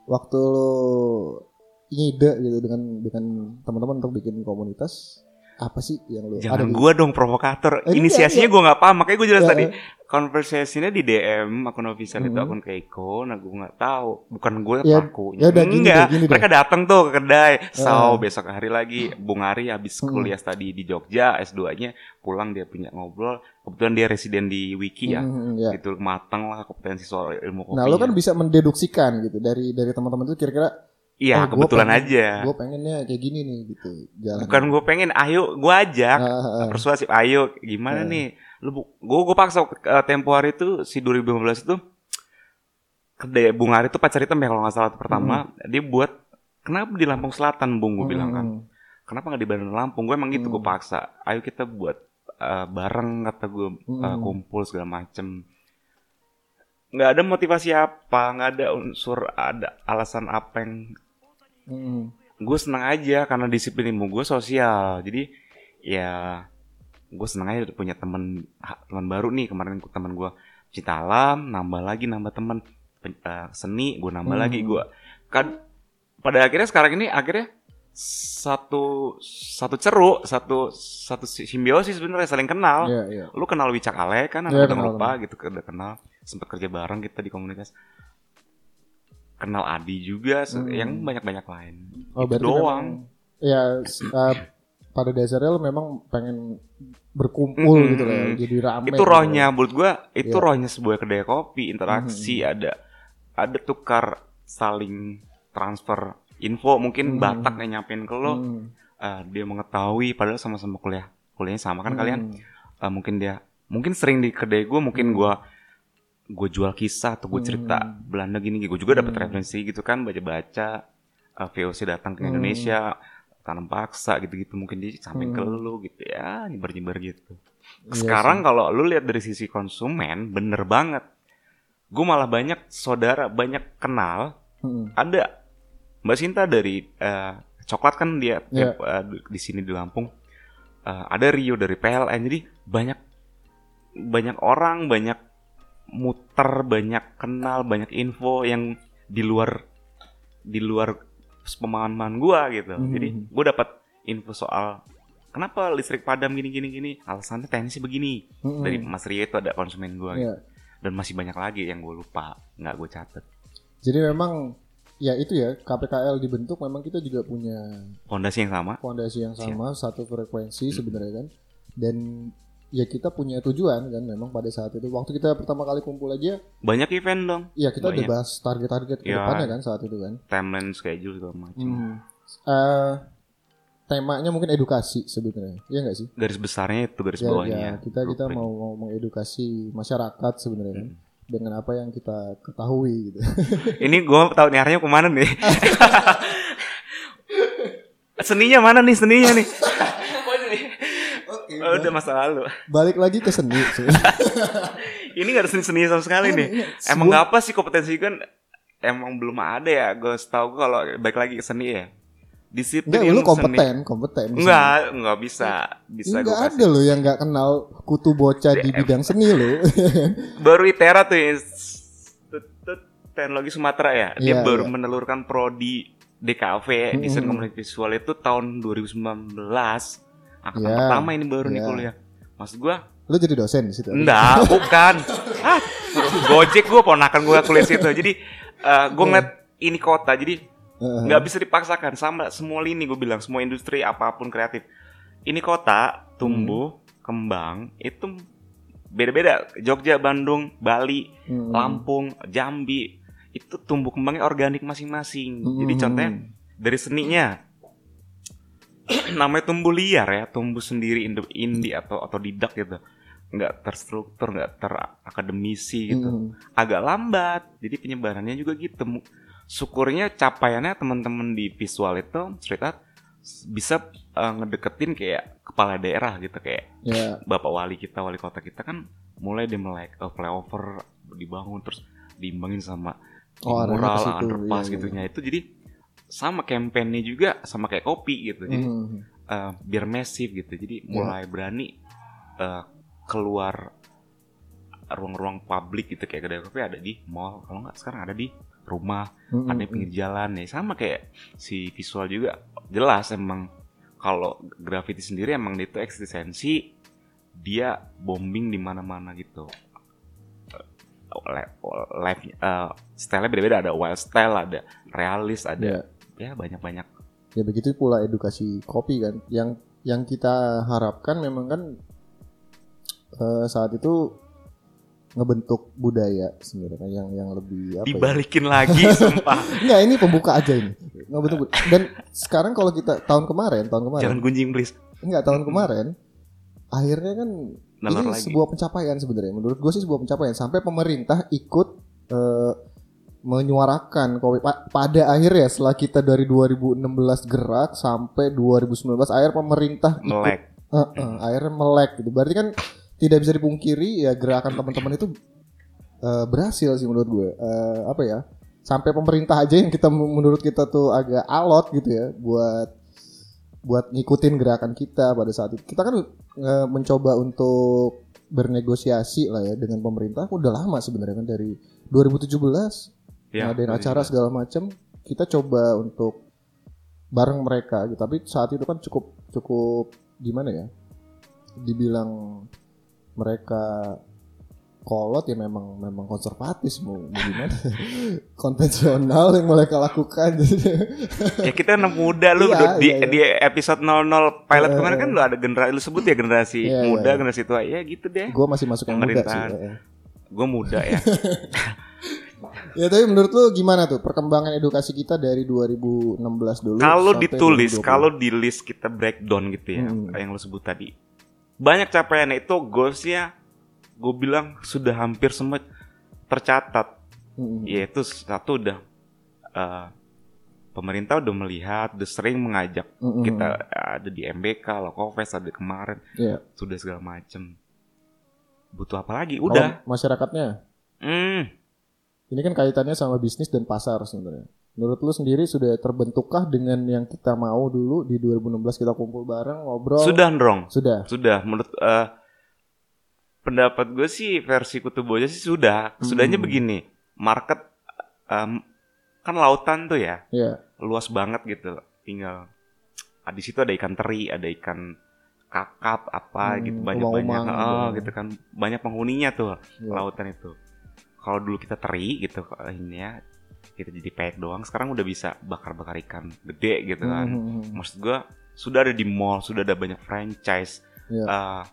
waktu lo ngide gitu dengan dengan teman-teman untuk bikin komunitas apa sih yang lo ada jangan di- gue dong provokator Eh, inisiasinya iya, gue nggak paham makanya gue jelas Iya, tadi iya. konversasinya di DM akun official itu Mhm. akun Keiko nah gue nggak tahu bukan gue Ya, pelakunya ya udah, gini enggak gini deh. mereka datang tuh ke kedai Eh. besok hari lagi Bung Ari habis Mhm. kuliah tadi di Jogja S2 nya pulang dia punya ngobrol kebetulan dia residen di Wiki ya Hmm, ya. itu matang lah kompetensi soal ilmu kopi Nah, lo kan bisa mendeduksikan gitu dari dari teman-teman itu kira-kira iya oh, kebetulan pengen- aja gue pengennya kayak gini nih gitu. Jalan. bukan gue pengen ayo gue ajak Ah, ah, ah. persuasif ayo gimana nih lu gue gue paksa uh, tempo hari itu si 2015 itu kedai Bung Ari itu pacar hitam ya kalau nggak salah pertama dia buat kenapa di Lampung Selatan Bung gue bilang kan Hmm. kenapa nggak di Bandar Lampung gue emang gitu gue Hmm. paksa ayo kita buat uh, bareng kata gue uh, Hmm. kumpul segala macem nggak ada motivasi apa nggak ada unsur ada alasan apa yang Hmm. gue senang aja karena disiplin ilmu gue sosial. Jadi ya gue senang aja punya teman ha- teman baru nih. Kemarin teman gue cinta alam nambah lagi nambah teman Pen- eh, seni gue nambah Hmm. lagi gue kan pada akhirnya sekarang ini akhirnya satu satu ceruk satu satu si- simbiosis sebenarnya saling kenal. Iya, iya. lu kenal Wicak Ale kan Iya, aku udah kenal, lupa gitu udah kenal sempat kerja bareng kita di komunitas kenal Adi juga Hmm. yang banyak banyak lain Oh, itu doang memang- ya uh, pada dasarnya lo memang pengen berkumpul Mm-mm, gitu lah ya, jadi rame. itu gitu. rohnya menurut gua itu Iya. rohnya sebuah kedai kopi interaksi Hmm. ada ada tukar saling transfer info mungkin Hmm. Batak yang nyampein ke lo Hmm. eh, dia mengetahui padahal sama-sama kuliah kuliahnya sama kan Hmm. kalian Eh, mungkin dia mungkin sering di kedai gue mungkin Hmm. gua gue jual kisah atau gue cerita Hmm. Belanda gini gue juga dapat Hmm. referensi gitu kan baca-baca eh, VOC datang ke Hmm. Indonesia tanam paksa gitu-gitu mungkin dia sampai ke Hmm. lu gitu ya nyebar-nyebar gitu. Iya Sekarang kalau lu lihat dari sisi konsumen bener banget. Gue malah banyak saudara banyak kenal Mm-mm. ada Mbak Sinta dari eh, coklat kan dia Iya. eh, di- di sini di Lampung. Eh, ada Rio dari PLN jadi banyak banyak orang banyak muter banyak kenal banyak info yang di luar di luar pemahaman gua gitu. Mhm. Jadi gue dapat info soal kenapa listrik padam gini gini gini alasannya teknisnya begini Mm-mm. dari Mas Rio itu ada konsumen gua gitu. Iya. dan masih banyak lagi yang gue lupa nggak gue catet Jadi memang ya itu ya KPKL dibentuk memang kita juga punya fondasi yang sama fondasi yang sama satu frekuensi Hmm. sebenarnya kan dan ya kita punya tujuan kan memang pada saat itu. Waktu kita pertama kali kumpul aja banyak event dong. ya kita udah Banyak. bahas target-target ke Ya. depannya kan saat itu kan. Timeline schedule segala macam. Hmm. Eh, temanya mungkin edukasi sebenarnya ya nggak sih? Garis besarnya itu garis ya, bawahnya. Ya, kita kita mau, mau mengedukasi masyarakat sebenarnya kan Hmm. dengan apa yang kita ketahui gitu. Ini gue tahu nih arahnya ke mana nih? Seninya mana nih seninya nih Oke, oh, udah masa lalu balik lagi ke seni ini gak ada seni-seni sama sekali nih Ini emang apa sih kompetensi kan emang belum ada ya gue setahu gue kalau balik lagi ke seni ya disiplin Enggak, lu ilmu seni. kompeten, kompeten. Enggak, enggak bisa. Bisa Enggak ada loh yang nggak kenal kutu bocah di bidang seni loh. Baru ITERA tuh teknologi Sumatera ya. Dia Iya, baru iya. menelurkan prodi DKV desain Mm-mm. komunikasi visual itu tahun 2019. Angkatan Iya, pertama ini baru nih iya. kuliah. Maksud gua Lu jadi dosen di situ. Enggak, bukan. Ah, Gojek gue ponakan gue kuliah situ. Jadi eh gue ngeliat ini kota, jadi nggak bisa dipaksakan sama semua lini gue bilang semua industri apa pun kreatif. Ini kota tumbuh kembang itu beda-beda. Jogja, Bandung, Bali, Mm-mm. Lampung, Jambi itu tumbuh kembangnya organik masing-masing. Jadi Mm-mm. contohnya dari seninya namanya tumbuh liar ya, tumbuh sendiri indi- indie atau otodidak gitu. nggak terstruktur, nggak terakademisi gitu. Mm-mm. Agak lambat. Jadi penyebarannya juga gitu. Syukurnya capaiannya teman-teman di visual itu street art s- bisa eh, ngedeketin kayak kepala daerah gitu kayak Ya, bapak wali kita wali kota kita kan mulai di melek eh, flyover dibangun terus diimbangin sama Oh, mural situ, underpass iya, gitu iya. Itu jadi sama campaignnya juga sama kayak kopi gitu jadi mm. eh, biar masif gitu jadi Iya. mulai berani eh, keluar ruang-ruang publik gitu kayak kedai kopi ada di mall kalau nggak sekarang ada di rumah Mm-mm. ada di pinggir jalan ya sama kayak si visual juga jelas emang kalau graffiti sendiri emang dia itu eksistensi dia bombing di mana-mana gitu live eh, style beda-beda ada wild style ada realis ada Ya. Ya banyak-banyak ya begitu pula edukasi kopi kan. Yang yang kita harapkan memang kan eh, saat itu ngebentuk budaya sebenarnya yang yang lebih apa ya? dibalikin lagi sumpah Enggak, ini pembuka aja ini. Ngebentuk dan sekarang kalau kita tahun kemarin, tahun kemarin jangan gunjing please Enggak tahun kemarin akhirnya kan Nalar ini lagi. sebuah pencapaian sebenarnya menurut gue sih sebuah pencapaian sampai pemerintah ikut menyuarakan kopi Pa- pada akhirnya setelah kita dari 2016 gerak sampai 2019 akhir pemerintah ikut melek. Eh, eh, akhirnya melek gitu. Berarti kan tidak bisa dipungkiri ya gerakan teman-teman itu eh, berhasil sih menurut gue. Eh, apa ya sampai pemerintah aja yang kita menurut kita tuh agak alot gitu ya buat buat ngikutin gerakan kita pada saat itu. Kita kan eh, mencoba untuk bernegosiasi lah ya dengan pemerintah. Udah lama sebenarnya kan dari 2017 ya ngadain acara segala macam kita coba untuk bareng mereka gitu tapi saat itu kan cukup cukup gimana ya dibilang mereka kolot ya memang memang konservatif mau, mau gimana konvensional yang mereka lakukan ya kita anak muda lu Iya, di, iya, iya. di episode 00 pilot Eh, kemarin eh. kan lu ada generasi lu sebut ya generasi Iya, muda iya. generasi tua ya gitu deh gue masih masuk yang muda sih Pemerintahan. eh. gue muda ya ya tapi menurut lu gimana tuh perkembangan edukasi kita dari 2016 dulu kalau ditulis 2020? kalau di list kita breakdown gitu ya Hmm. yang lu sebut tadi banyak capaiannya itu goalsnya gue bilang sudah hampir semua tercatat Mm-mm. yaitu satu udah eh, pemerintah udah melihat, udah sering mengajak Mm-mm. kita ada di MBK, Lokofest ada kemarin, Iya. sudah segala macem. Butuh apa lagi? Kalau Udah. masyarakatnya Hmm. Ini kan kaitannya sama bisnis dan pasar sebenarnya. Menurut lu sendiri sudah terbentukkah dengan yang kita mau dulu di 2016 kita kumpul bareng ngobrol? Sudah, Ndrong. Sudah. Sudah. Menurut eh, pendapat gue sih versi Kutu Boja sih sudah. Sudahnya Hmm. begini. Market em, kan lautan tuh ya. Iya. luas banget gitu tinggal ah, di situ ada ikan teri ada ikan kakap apa Hmm, gitu banyak umang-umang banyak gitu. oh, gitu kan banyak penghuninya tuh Iya. lautan itu kalau dulu kita teri gitu ini ya kita jadi pek doang sekarang udah bisa bakar-bakar ikan gede gitu kan Mhm. maksud gua sudah ada di mall sudah ada banyak franchise Iya. Eh,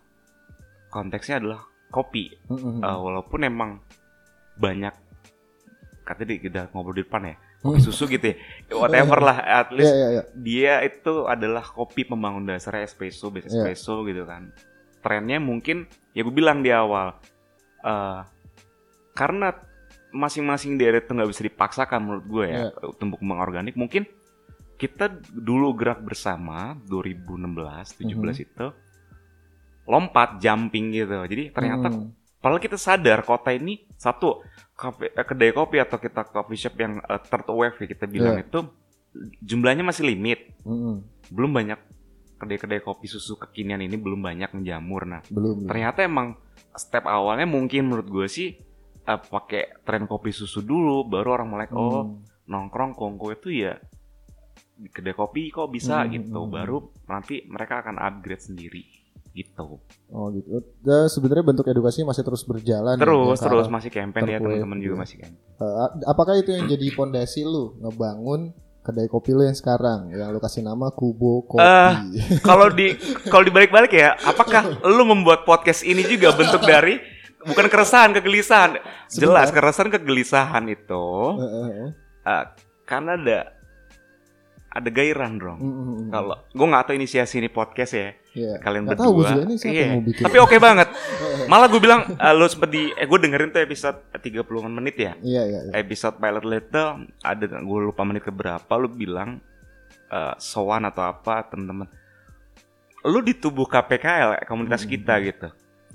konteksnya adalah kopi Mhm. Eh, walaupun emang banyak katanya di- kita ngobrol di depan ya kopi susu gitu ya whatever lah at least iya iya. dia itu adalah kopi pembangun dasarnya espresso base Iya. espresso gitu kan trennya mungkin ya gue bilang di awal eh karena masing-masing daerah itu nggak bisa dipaksakan menurut gue ya tumbuh kembang organik mungkin kita dulu gerak bersama 2016 17 Mhm. itu lompat jumping gitu jadi ternyata Mhm. Padahal kita sadar kota ini satu kafe, eh, kedai kopi atau kita coffee shop yang eh, third wave ya kita bilang Iya. itu jumlahnya masih limit. Mhm. Belum banyak kedai-kedai kopi susu kekinian ini belum banyak menjamur. Nah, belum. ternyata emang step awalnya mungkin menurut gue sih eh, pakai tren kopi susu dulu baru orang mulai oh Hmm. nongkrong kongko itu ya di kedai kopi kok bisa Hmm, gitu. hmm, Baru nanti mereka akan upgrade sendiri gitu. Oh gitu. Ya, sebenarnya bentuk edukasi masih terus berjalan. ya, Terus ke terus masih campaign ya teman-teman juga iya. masih campaign. Eh, apakah itu yang jadi pondasi lu ngebangun kedai kopi lu yang sekarang yang lu kasih nama Kubo Kopi? Eh, kalau di kalau dibalik-balik ya, apakah lu membuat podcast ini juga bentuk dari bukan keresahan, kegelisahan? Jelas keresahan, kegelisahan itu Eh, eh, eh. eh, karena ada ada gairah dong. Mm, mm, mm. Kalau gue nggak tahu inisiasi ini podcast ya, Iya. kalian Nggak berdua. tahu juga ini siapa Iya. yang mau bikin. Tapi oke banget. Malah gue bilang eh, lu sempet di eh gue dengerin tuh episode 30 menit ya. Iya iya. iya. Episode pilot little ada gue lupa menit keberapa lu bilang eh sowan atau apa teman-teman. Lu di tubuh KPKL komunitas Hmm. kita gitu.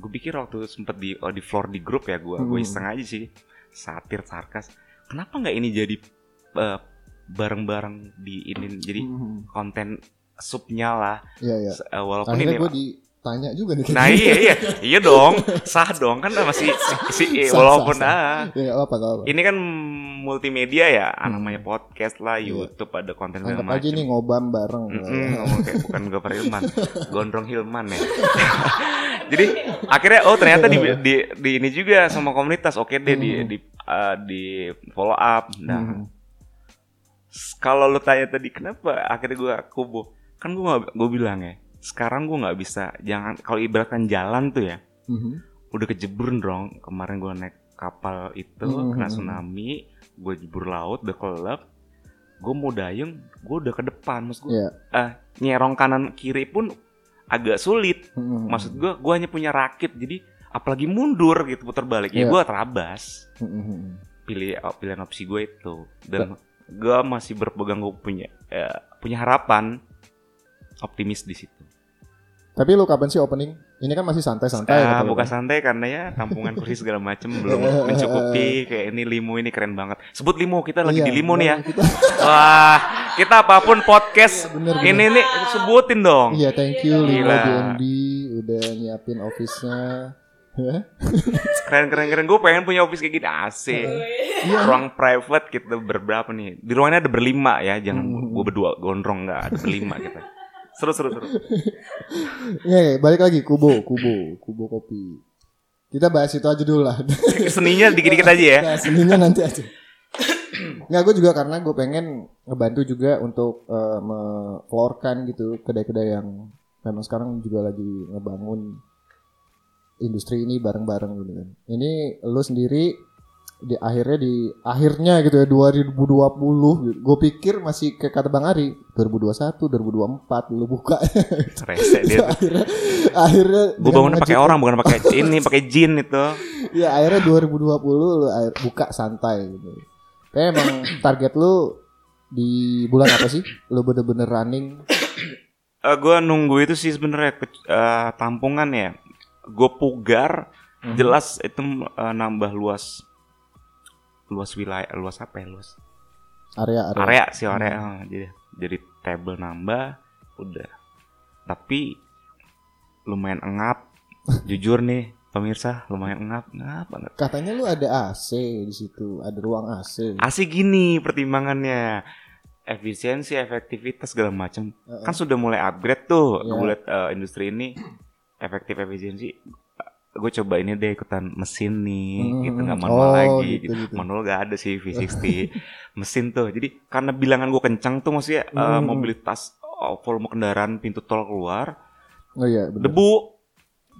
Gue pikir waktu sempet di oh, di floor di grup ya gue gue Hmm. iseng aja sih satir sarkas. Kenapa nggak ini jadi eh, bareng-bareng di ini jadi Mm, konten supnya lah. Iya iya. Eh, walaupun Akhirnya ini gue ditanya juga nih. Nah iya iya iya dong sah dong kan masih si, si- Sah, walaupun sah, ah Ya nggak apa nggak apa. ini kan multimedia ya Hmm. namanya podcast lah Iya. YouTube ada konten Anggap aja nih ngobam bareng. Mm-mm, ngomong kayak bukan Gopar Hilman Gondrong Hilman ya jadi akhirnya oh ternyata di, di, di ini juga sama komunitas oke deh di Hmm. di uh, di follow up nah Hmm. kalau lu tanya tadi kenapa akhirnya gua kubu kan gua gue bilang ya sekarang gua nggak bisa jangan kalau ibaratkan jalan tuh ya Mhm. udah kejebur dong kemarin gua naik kapal itu Hmm. kena tsunami gue jebur laut udah kelelep gue mau dayung gue udah ke depan maksud gue Iya. eh, nyerong kanan kiri pun agak sulit Mhm. maksud gue gue hanya punya rakit jadi apalagi mundur gitu putar balik ya Iya. gue terabas Mhm. pilih oh, pilihan opsi gue itu dan gue masih berpegang gue punya eh, punya harapan optimis di situ Tapi lu kapan sih opening? Ini kan masih santai-santai. Ah, lu bukan kan. santai karena ya tampungan kursi segala macem belum mencukupi kayak ini limo ini keren banget sebut limo kita lagi Iya, di limo nih ya Kita, wah kita apa pun podcast bener, bener. ini nih sebutin dong Iya, thank you Limo. BNB udah nyiapin office-nya. Ya. keren keren keren gue pengen punya office kayak gini AC Iya. ruang private kita berberapa nih di ruangnya ada berlima ya jangan Hmm. gue berdua gondrong nggak ada berlima kita seru seru seru Iya, balik lagi Kubo, Kubo, Kubo kopi. Kita bahas itu aja dulu lah. seninya dikit dikit aja ya Nah, seninya nanti aja. Nggak, gue juga karena gue pengen ngebantu juga untuk me-floorkan gitu kedai-kedai yang memang sekarang juga lagi ngebangun industri ini bareng-bareng gitu kan. Ini lu sendiri di akhirnya di akhirnya gitu ya 2020 gitu. Gue pikir masih kayak kata Bang Ari 2021, 2024 lu buka. rese dia akhirnya akhirnya gue bangunnya pakai orang bukan pakai ini pakai jin itu Ya akhirnya 2020 lu buka santai gitu. Kayak emang target lu Di bulan apa sih? Lu bener-bener running? Eh gue nunggu itu sih sebenarnya ke- eh, tampungan ya. Gue pugar, Mhm. jelas itu eh, nambah luas luas wilayah, luas apa ya? Luas Area area. area sih area. Eh, Jadi jadi table nambah, udah. Tapi lumayan engap. Jujur nih pemirsa, lumayan engap, engap banget. Katanya lu ada AC di situ, ada ruang AC. Asik gini pertimbangannya efisiensi, efektivitas segala macam. Heeh. Kan sudah mulai upgrade tuh, gue liat eh, industri ini efektif efisiensi. Gue coba ini deh ikutan mesin nih, Hmm, gitu nggak hmm. manual Oh, lagi. gitu, Gitu, gitu. Manual gak ada sih V60 mesin tuh. Jadi karena bilangan gue kencang tuh maksudnya eh, Hmm. mobilitas oh, volume kendaraan pintu tol keluar Oh iya, bener. debu.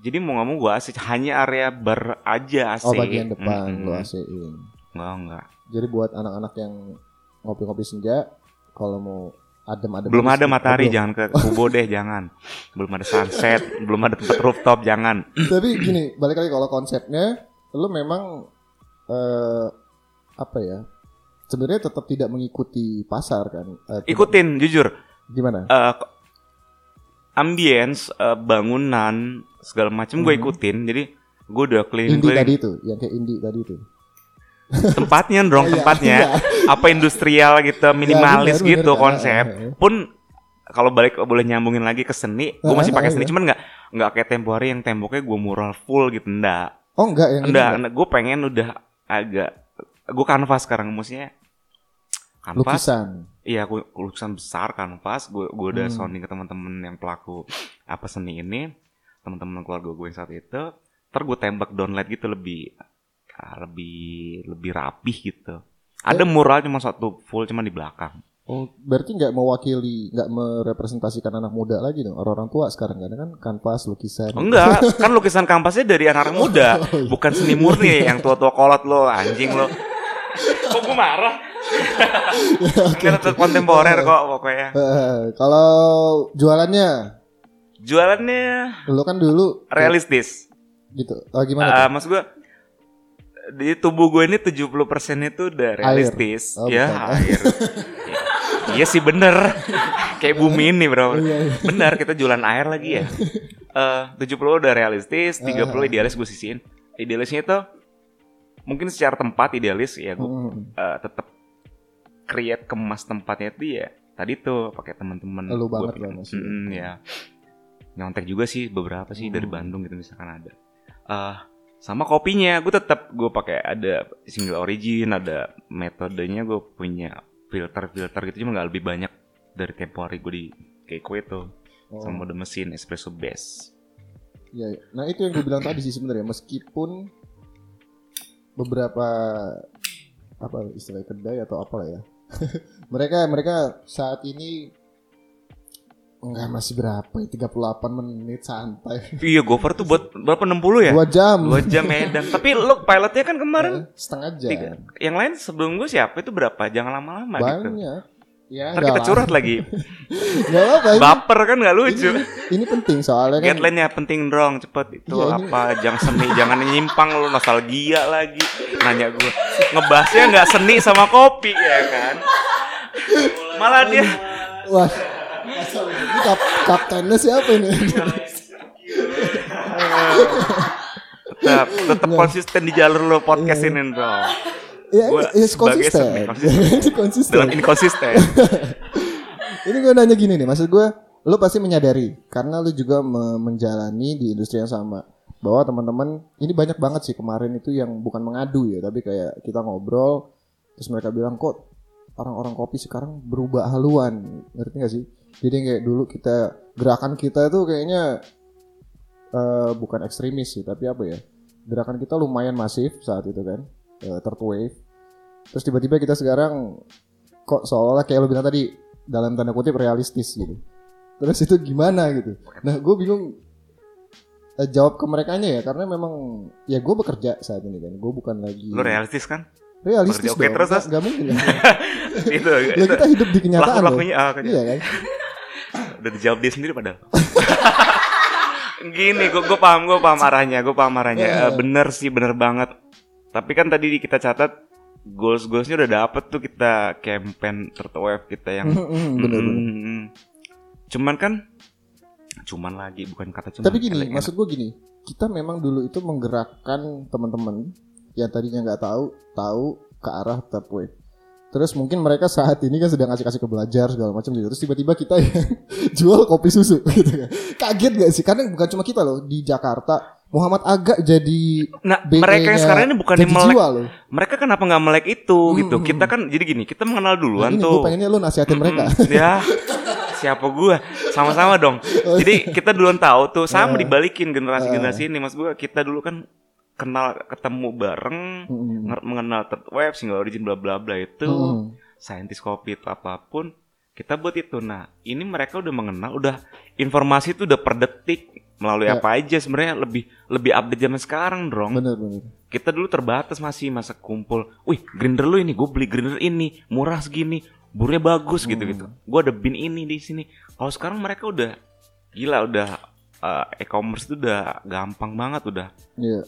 Jadi mau nggak mau gue AC hanya area bar aja AC. Oh bagian depan Mm-mm. lu AC-in. Enggak enggak. Jadi buat anak-anak yang ngopi-ngopi senja, kalau mau adem-adem Belum di ada matahari, belum. jangan ke Kubo deh, jangan. Belum ada sunset, belum ada tempat rooftop, jangan. Tapi gini, balik lagi kalau konsepnya, lu memang eh apa ya? Sebenarnya tetap tidak mengikuti pasar kan? Tidak- Ikutin, jujur. Gimana? eh, ambience, eh, bangunan, segala macam gue Mhm. ikutin. Jadi gue udah Indie keliling-keliling tadi itu, yang kayak indie tadi itu. Tempatnya dong, iya, tempatnya. iya. Apa industrial gitu, minimalis benar, gitu benar. konsep. Ah, ah. Pun kalau balik boleh nyambungin lagi ke seni, gue masih pakai seni, iya. cuman nggak nggak kayak tempo hari yang temboknya gue mural full gitu, enggak. Oh enggak yang Enggak, enggak. gue pengen udah agak gue kanvas sekarang maksudnya kanvas lukisan. iya gue lukisan besar kanvas gue gue udah Hmm. sounding ke teman-teman yang pelaku apa seni ini teman-teman keluarga gue yang saat itu ntar gue tembak downlight gitu lebih lebih lebih rapih gitu ada mural cuma satu full cuma di belakang Oh, berarti nggak mewakili, nggak merepresentasikan anak muda lagi dong. Orang-orang tua sekarang kan kan kanvas, lukisan. enggak kan lukisan kanvasnya dari anak muda Oh, iya. bukan seni murni yang tua-tua kolot lo anjing lo kok gue marah Enggak tetap kontemporer kok pokoknya Eh, kalau jualannya, jualannya lu kan dulu realistis. gitu. Oh, gimana? Ah, tuh? maksud gue di tubuh gue ini 70% itu udah realistis. Oh, ya, bukan. air. iya sih bener. Kayak bumi ini, Bro. Iya, iya. Bener, kita jualan air lagi ya. Eh, 70 udah realistis, 30 Ah. idealis gue sisihin. Idealisnya itu mungkin secara tempat idealis ya gue Hmm, eh, tetap create kemas tempatnya itu ya tadi tuh pakai teman-teman Lu banget lah masih. Mm-mm, ya nyontek juga sih beberapa sih dari Hmm. Bandung gitu misalkan ada eh sama kopinya gue tetap gue pakai ada single origin ada metodenya gue punya filter filter gitu cuma nggak lebih banyak dari tempo hari gue di Keiko itu Oh, sama mode mesin espresso base iya, iya. Nah, itu yang gue bilang tadi sih sebenarnya meskipun beberapa apa istilah kedai atau apa lah ya. mereka mereka saat ini enggak masih berapa ya 38 menit santai. iya gover tuh buat berapa 60 ya Dua jam. dua jam medan tapi lo pilotnya kan kemarin Eh, setengah jam. Tiga. Yang lain sebelum gue siapa itu berapa? Jangan lama-lama gitu. Banyak. Ya, Ntar kita curhat lagi. Apa-apa. ini- Baper kan nggak lucu. Ini, ini penting soalnya kan. Guideline-nya penting dong, cepet itu Iya, ini- apa? Jangan seni, jangan nyimpang lu nostalgia lagi. Nanya gue, ngebahasnya nggak seni sama kopi ya kan? Malah dia Wah. Asal ini kap kaptennya siapa ini? tetap tetap konsisten di jalur lo podcast ini dong. ya, ya konsisten. konsisten. Ini konsisten. Dalam inkonsisten. Ini gue nanya gini nih, maksud gue, lu pasti menyadari karena lu juga me- menjalani di industri yang sama bahwa teman-teman ini banyak banget sih kemarin itu yang bukan mengadu ya, tapi kayak kita ngobrol terus mereka bilang kok orang-orang kopi sekarang berubah haluan, ngerti gak sih? Jadi kayak dulu kita gerakan kita itu kayaknya eh, bukan ekstremis sih, tapi apa ya? Gerakan kita lumayan masif saat itu kan, eh, third wave. Terus tiba-tiba kita sekarang kok seolah-olah kayak lu bilang tadi dalam tanda kutip realistis gitu. Terus itu gimana gitu? Nah gue bingung eh, jawab ke mereka ya karena memang ya gue bekerja saat ini kan, gue bukan lagi Lu realistis kan? realistis bekerja oke dong. terus, Mas? nggak mungkin ya. itu. ya kita hidup di kenyataan loh. Laku-lakunya ah. Iya kan? Udah dijawab dia sendiri padahal. Gini, gue gue paham, gue paham arahnya, gue paham arahnya. Iya. Eh, bener sih, bener banget. Tapi kan tadi kita catat goals goalsnya udah dapet tuh kita campaign third wave kita yang Mm-mm, bener bener. Mm-mm. cuman kan cuman lagi bukan kata cuman Tapi gini, Enak-enak. maksud gue gini, kita memang dulu itu menggerakkan teman-teman yang tadinya nggak tahu, tahu ke arah third wave. Terus mungkin mereka saat ini kan sedang kasih-kasih ke belajar segala macam gitu. Terus tiba-tiba kita yang jual kopi susu gitu kan. Kaget gak sih? Karena bukan cuma kita loh di Jakarta. Muhammad Agak jadi nah mereka yang sekarang ini bukan melek loh. mereka kenapa nggak melek itu Hmm, gitu hmm, kita kan jadi gini kita mengenal Nah, duluan ini tuh gue pengennya lo nasihatin mereka. Mm, ya siapa gua sama-sama dong jadi kita duluan tahu tuh sama Eh. dibalikin generasi-generasi ini mas gua kita dulu kan kenal ketemu bareng nger- mengenal third wave single origin bla bla bla itu. Mm-mm. saintis kopi itu apa pun kita buat itu. Nah ini mereka udah mengenal udah informasi itu udah per detik. Melalui Ya. apa aja sebenarnya lebih lebih update zaman sekarang dong Bener bener. kita dulu terbatas masih masa kumpul wih grinder lu ini gue beli grinder ini murah segini burnya bagus gitu gitu. Gue ada bin ini di sini. Kalau sekarang mereka udah gila udah eh, e-commerce itu udah gampang banget udah. Iya.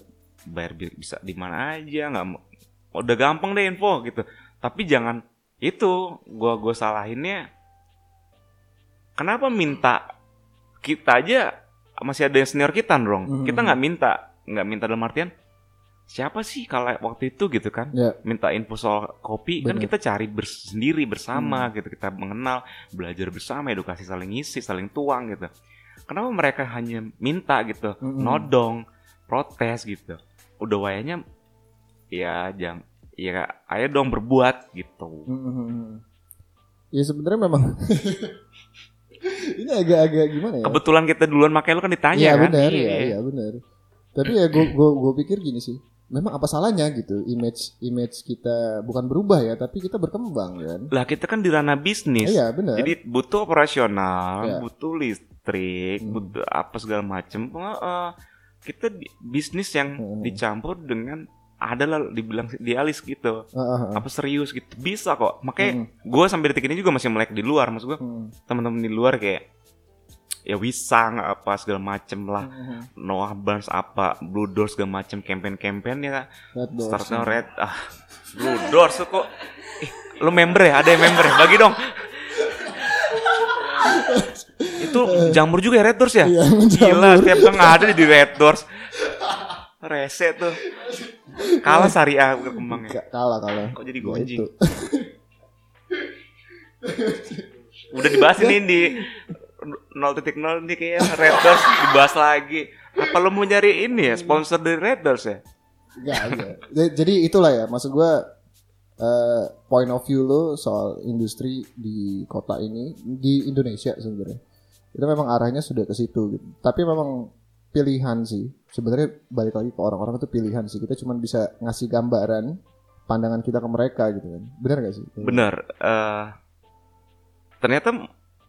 Bayar bi- bisa di mana aja nggak mau- udah gampang deh info gitu tapi jangan itu gua gua salahinnya kenapa minta kita aja masih ada yang senior kita dong Mhm. kita nggak minta nggak minta dalam artian siapa sih kalau waktu itu gitu kan Ya. minta info soal kopi kan Bener. kita cari sendiri bersama gitu kita mengenal belajar bersama edukasi saling ngisi saling tuang gitu kenapa mereka hanya minta gitu Mm-mm. nodong protes gitu udah wayanya ya jang ya ayo dong berbuat gitu Mm-mm. Ya sebenarnya memang ini agak-agak gimana ya? kebetulan kita duluan makanya lu kan ditanya Iya kan benar, Iya. ya, iya benar. Tapi ya gue gue gue pikir gini sih. Memang apa salahnya gitu image image kita bukan berubah ya, tapi kita berkembang kan. lah kita kan di ranah bisnis Iya benar. Jadi butuh operasional, Iya. butuh listrik, Hmm. butuh apa segala eh, kita di- bisnis yang Hmm. dicampur dengan adalah dibilang dialis gitu. Ah, ah. Apa serius gitu. Bisa kok. Makanya Hmm. gue sampai detik ini juga masih melek di luar. Maksud gue Hmm. teman-teman di luar kayak ya Wisang apa segala macem lah. Hmm. Noah Barnes apa Blue Doors segala macem campaign-campaign ya. Startnya red ah Blue Doors tuh kok. Ih, lu member ya? Ada yang member ya? Bagi dong. itu jamur juga ya Red Doors ya? Iya, Gila, jamur. tiap gang ada di Red Doors. Rese tuh. Kalah syariah berkembangnya. Ka- kalah kalah. Kok jadi Ya, gonjing? itu. Udah dibahas ini di 0.0 nih kayaknya Red Doors dibahas lagi. Apa lu mau nyari ini ya sponsor dari Red Doors ya? Enggak, enggak. Ja- Jadi itulah ya, maksud gue eh, point of view lo soal industri di kota ini di Indonesia sebenarnya itu memang arahnya sudah ke situ gitu. Tapi memang pilihan sih. Sebenarnya balik lagi ke orang-orang itu pilihan sih. Kita cuma bisa ngasih gambaran pandangan kita ke mereka gitu kan. Benar gak sih? Bener. eh ternyata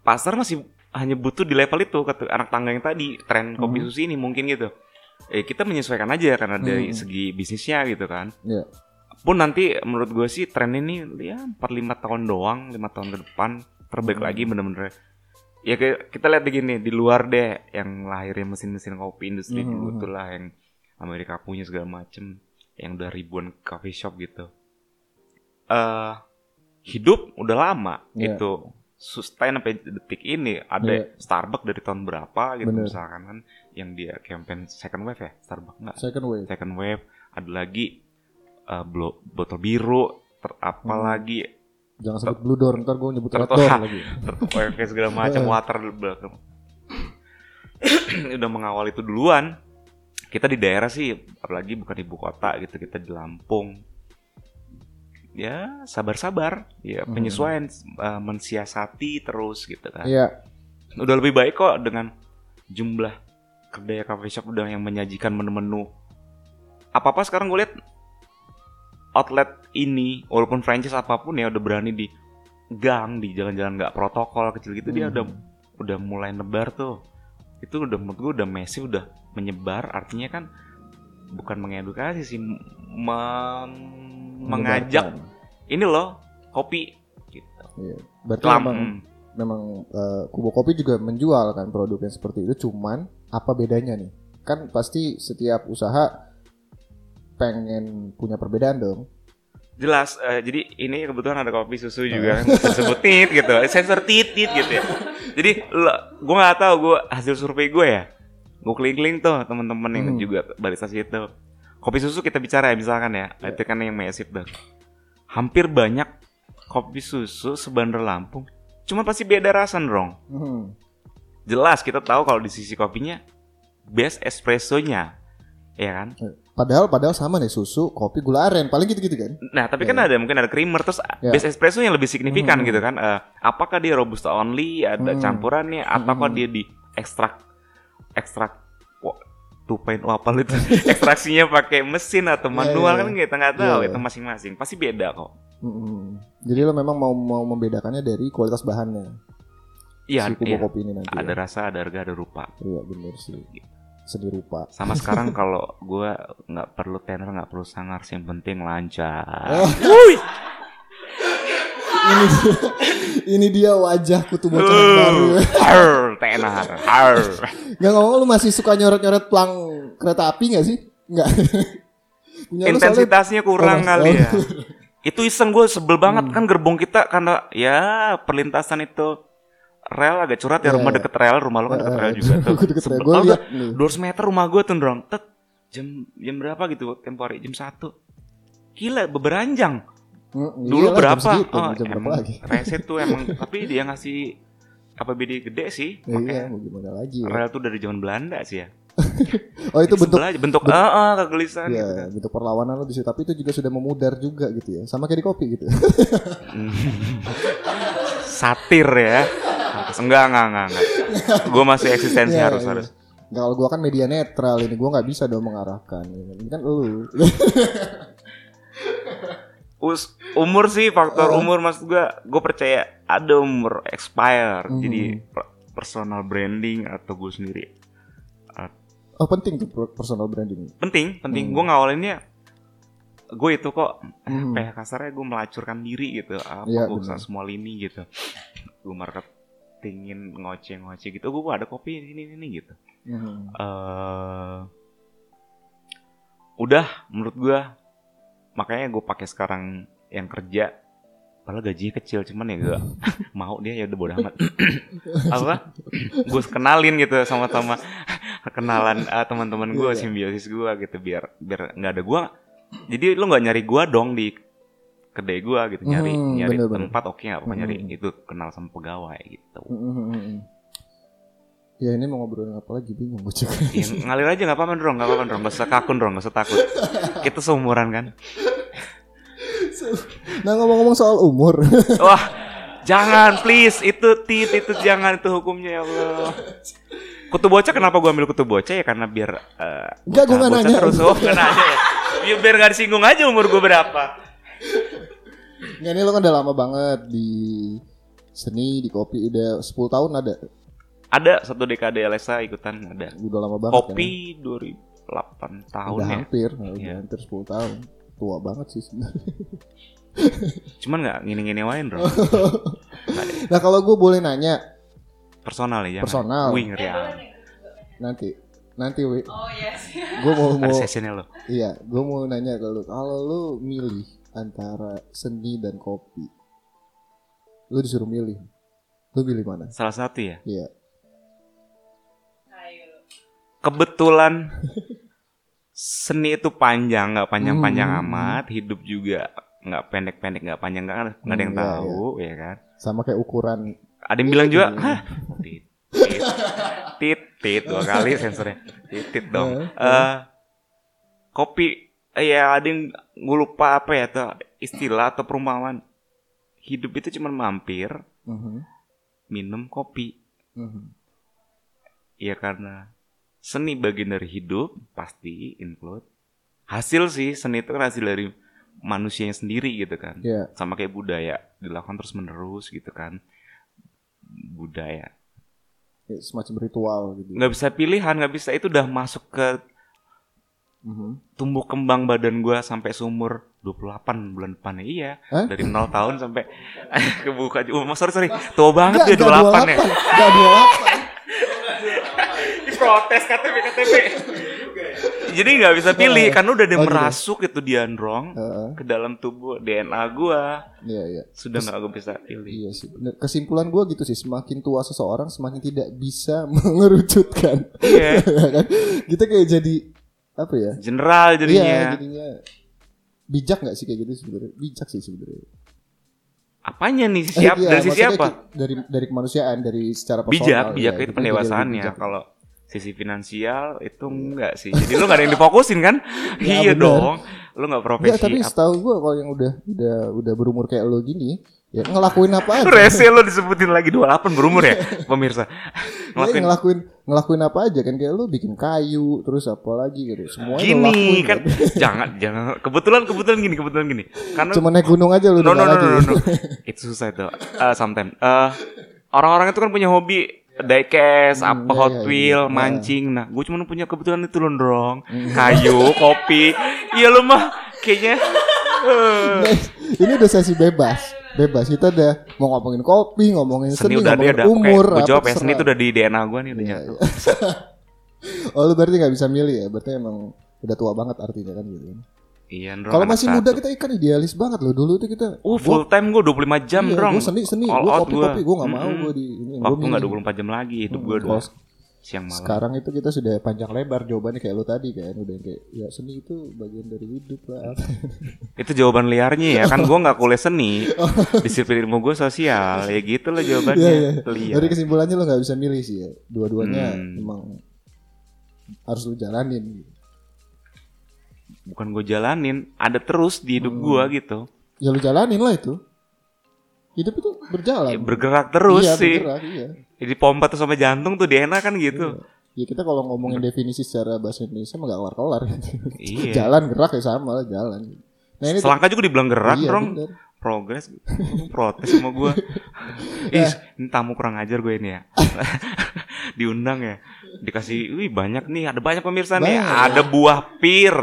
pasar masih hanya butuh di level itu kata anak tangga yang tadi tren kopi Mhm. susu ini mungkin gitu. Eh kita menyesuaikan aja karena dari Mhm. segi bisnisnya gitu kan. Iya. Pun nanti menurut gue sih tren ini ya 4-5 tahun doang, 5 tahun ke depan terbaik Mhm. lagi bener-bener. Ya kita lihat begini di luar deh yang lahirnya mesin-mesin kopi industri Mhm. dulu tuh lah yang Amerika punya segala macem yang udah ribuan coffee shop gitu. eh hidup udah lama Iya. itu sustain sampai detik ini ada Iya. Starbucks dari tahun berapa gitu Bener. misalkan kan yang dia campaign second wave ya Starbucks nggak Second wave. second wave ada lagi eh, blo- botol biru ter, apa Hmm. lagi Jangan sebut blue door, ntar gue nyebut red door lagi. wave segala macam water belakang udah mengawal itu duluan kita di daerah sih apalagi bukan ibu kota gitu kita di Lampung ya sabar-sabar ya Hmm. penyesuaian eh, mensiasati terus gitu kan Iya. udah lebih baik kok dengan jumlah kedai cafe shop udah yang menyajikan menu-menu apa apa sekarang gue lihat outlet ini walaupun franchise apa pun ya udah berani di gang di jalan-jalan nggak protokol kecil gitu dia Hmm. udah udah mulai nebar tuh itu udah menurut gue udah massive udah menyebar artinya kan bukan mengedukasi sih mengajak ini loh kopi gitu Iya. Berarti Kelam. memang memang eh, Kubo Kopi juga menjual kan produk yang seperti itu cuman apa bedanya nih kan pasti setiap usaha pengen punya perbedaan dong. Jelas eh, jadi ini kebetulan ada kopi susu juga kan tersebut tit gitu. Sensor tit tit gitu ya. Jadi gue nggak tahu gue hasil survei gue ya gue keliling-keliling tuh teman-teman yang Hmm. juga barista situ kopi susu kita bicara ya misalkan ya Ya. itu kan yang mesif tuh hampir banyak kopi susu sebandar Lampung cuma pasti beda rasa dong Mhm. jelas kita tahu kalau di sisi kopinya best espressonya ya kan Padahal padahal sama nih susu, kopi, gula aren, paling gitu-gitu kan. Nah, tapi kan Ya. ada mungkin ada creamer terus Ya. base espresso yang lebih signifikan Hmm. gitu kan. Eh, apakah dia robusta only, ada Hmm. campurannya ataukah Hmm. dia di ekstrak ekstrak wah, 2.0 apa itu ekstraksinya pakai mesin atau Ya, manual ya, kan ya. kita nggak tahu Ya, ya. itu masing-masing. Pasti beda kok. Mhm. Jadi lo memang mau mau membedakannya dari kualitas bahannya. Iya, si iya. kopi ini nanti. Ada ya. rasa, ada harga, ada rupa. Iya bener sih. Seni rupa. Sama sekarang kalau gua nggak perlu tenor, nggak perlu sangar, yang penting lancar. Oh. ini dia, ini dia wajah kutu bocah yang baru. Uh, har, tenar, har. Gak ngomong lu masih suka nyoret-nyoret plang kereta api gak sih? Enggak. Punya lu soalnya- intensitasnya kurang Oh, kali oh. ya. Itu iseng gue sebel banget Hmm. kan gerbong kita karena ya perlintasan itu rel agak curhat ya Iya, rumah iya. deket rel, rumah lu kan deket Eh, rel juga tuh. Gue deket rel. Gue liat nih. 200 meter rumah gue tuh dong. Tet jam jam berapa gitu tempo hari jam 1. Gila beberanjang. Mm, Dulu iyalah, berapa? Jam segitu, Oh, jam berapa lagi? Reset tuh emang tapi dia ngasih APBD gede sih. Ya, iya, mau gimana lagi ya. rel tuh dari zaman Belanda sih ya. Oh itu bentuk aja, bentuk ah ah, kegelisahan ya, gitu kan. bentuk perlawanan lo di situ. Tapi itu juga sudah memudar juga gitu ya. Sama kayak di kopi gitu. satir ya. Enggak, enggak, enggak, enggak. Gue masih eksistensi Iya, harus iya. harus. Nggak, kalau gua kan media netral ini gua nggak bisa dong mengarahkan. Ini kan lu. Us, umur sih faktor Oh. umur maksud gue gue percaya ada umur expire Hmm. jadi per- personal branding atau gue sendiri Oh penting tuh per- personal branding. penting penting Hmm. gue ngawalinnya gue itu kok Hmm. PH kasarnya gue melacurkan diri gitu apa Iya, gue semua lini gitu gue marketingin ngoceh ngoceh gitu gue ada kopi ini ini gitu Mhm. eh udah menurut gua makanya gue pakai sekarang yang kerja padahal gajinya kecil cuman ya gak mau dia ya udah bodo amat apa gue kenalin gitu sama-sama kenalan eh, teman-teman gue Iya. simbiosis gue gitu biar biar nggak ada gua jadi lu nggak nyari gua dong di kedai gua gitu nyari Hmm, nyari bener-bener. tempat oke nggak apa nyari Hmm. itu kenal sama pegawai gitu Mhm. Ya ini mau ngobrolin apa lagi bingung gue juga. Ya, ngalir aja nggak apa-apa dong, nggak apa-apa dong, nggak usah kakun dong, nggak usah takut. Kita seumuran kan. Nah ngomong-ngomong soal umur, Wah, jangan please, itu tit itu jangan itu hukumnya ya Allah. Kutu bocah kenapa gua ambil kutu bocah ya karena biar Enggak, gua nggak bocah nanya. terus oh nanya ya. Biar, nggak disinggung aja umur gua berapa. Nggak, ini lo kan udah lama banget di seni di kopi udah 10 tahun ada, Ada satu dekade LSA ikutan ada. udah lama banget. Kopi 2008 kan? tahun udah ya. hampir, udah Iya. hampir 10 tahun. Tua banget sih sebenarnya. Cuman nggak ngini-nginiwain dong. Nah kalau gue boleh nanya Personal ya. Personal. Wih ngeri amat. nanti, nanti wi, Oh yes. gue mau Ada mau lo. Iya, gue mau nanya ke lu, kalau lu milih antara seni dan kopi, lu disuruh milih, lu pilih mana? Salah satu ya. Iya, kebetulan seni itu panjang nggak panjang-panjang Hmm. amat hidup juga nggak pendek-pendek nggak panjang nggak nggak ada yang Hmm, iya, tahu ya kan sama kayak ukuran. ada yang bilang juga Hmm. hah tit tit tit, tit dua kali sensornya tit, tit dong Eh, Eh, kopi ya ada yang gue lupa apa ya tuh istilah atau perumpamaan. Hidup itu cuma mampir Mhm, minum kopi. Mhm. ya karena seni bagian dari hidup pasti include hasil sih seni itu kan hasil dari manusianya sendiri gitu kan. Iya, sama kayak budaya dilakukan terus menerus gitu kan. Budaya. Kayak semacam ritual gitu. nggak bisa pilihan nggak bisa itu udah masuk ke Mhm. tumbuh kembang badan gua sampai seumur 28 bulan depan iya Hah? dari 0 tahun sampai kebuka oh, sorry sorry tua banget Nggak, dia nggak 28 ya 28, nggak 28. protes KTP KTP jadi nggak bisa pilih karena udah dia Oh, gitu. merasuk itu diandrong Heeh. ke dalam tubuh DNA gua Iya iya. sudah nggak gue bisa pilih Iya sih. Kesimpulan gue gitu sih. Semakin tua seseorang, semakin tidak bisa mengerucutkan. iya Ya kan? Kita kayak jadi apa ya? general Iya, jadinya jadinya bijak nggak sih kayak gitu sebenarnya? Bijak sih sebenarnya. apanya nih? Eh, siap? Iya, dari sisi apa Dari dari kemanusiaan, dari secara personal. bijak ya, bijak itu kita jadi pendewasaannya. kalau sisi finansial itu enggak sih. Jadi lu gak ada yang difokusin kan? Ya, iya dong. Lu nggak Enggak, profesi tapi apa setahu gue kalau yang udah udah udah berumur kayak lo gini, ya ngelakuin apa aja. Rese lo disebutin lagi 28 berumur ya pemirsa. Ya, ngelakuin. ngelakuin ngelakuin apa aja kan? Kayak lo bikin kayu terus apa lagi gitu. Semuanya lo gini lakuin, kan jangan jangan. Kebetulan kebetulan gini kebetulan gini. Karena Cuma naik gunung aja lo no no no no, no, no. itu susah itu. Uh, sometimes. Eh, orang-orang itu kan punya hobi. Diecast Hmm, apa iya, Hot iya, Wheel iya. mancing. Nah gue cuma punya kebetulan itu loh dong Hmm. kayu kopi. Iya lo mah kayaknya eh, Guys, ini udah sesi bebas. Bebas. Kita udah mau ngomongin kopi, ngomongin seni seni, udah ngomongin udah umur. gue apa jawab ya seni itu udah di DNA gue nih udah Iya, nyatu Oh lu berarti nggak bisa milih ya? Berarti emang udah tua banget artinya kan gitu. iya Ndrong, Kalau masih satu. muda kita ikan idealis banget loh. Dulu tuh kita uh full time gue 25 jam iya, dong Gue seni seni, gue out kopi gua. kopi, gue nggak mau gue di ini. gua waktu milih. 24 jam lagi hidup gue Kalau udah siang malam Sekarang itu kita sudah panjang lebar jawabannya kayak lo tadi kan udah kayak ya seni itu bagian dari hidup lah. Itu jawaban liarnya ya kan gue nggak kuliah seni disiplin ilmu gue sosial ya gitu lah jawabannya Iya, iya. liar Dari kesimpulannya lo nggak bisa milih sih ya. Dua-duanya Hmm. emang harus lu jalanin. bukan gue jalanin ada terus di hidup gue Hmm. gitu Ya lu jalanin lah itu. Hidup itu berjalan. Ya, bergerak terus iya, sih. bergerak, iya. jadi pompa tuh sampai jantung tuh DNA kan gitu Ya kita kalau ngomongin definisi secara bahasa Indonesia mah gak kelar-kelar. Iya. Jalan gerak ya sama lah jalan. Nah ini selangkah juga dibilang gerak iya, dong bener. progres. Protes sama gue ih ini tamu kurang ajar gue ini ya. Diundang ya. Dikasih wih banyak nih. Ada banyak pemirsa nih. Banyak. ada buah pir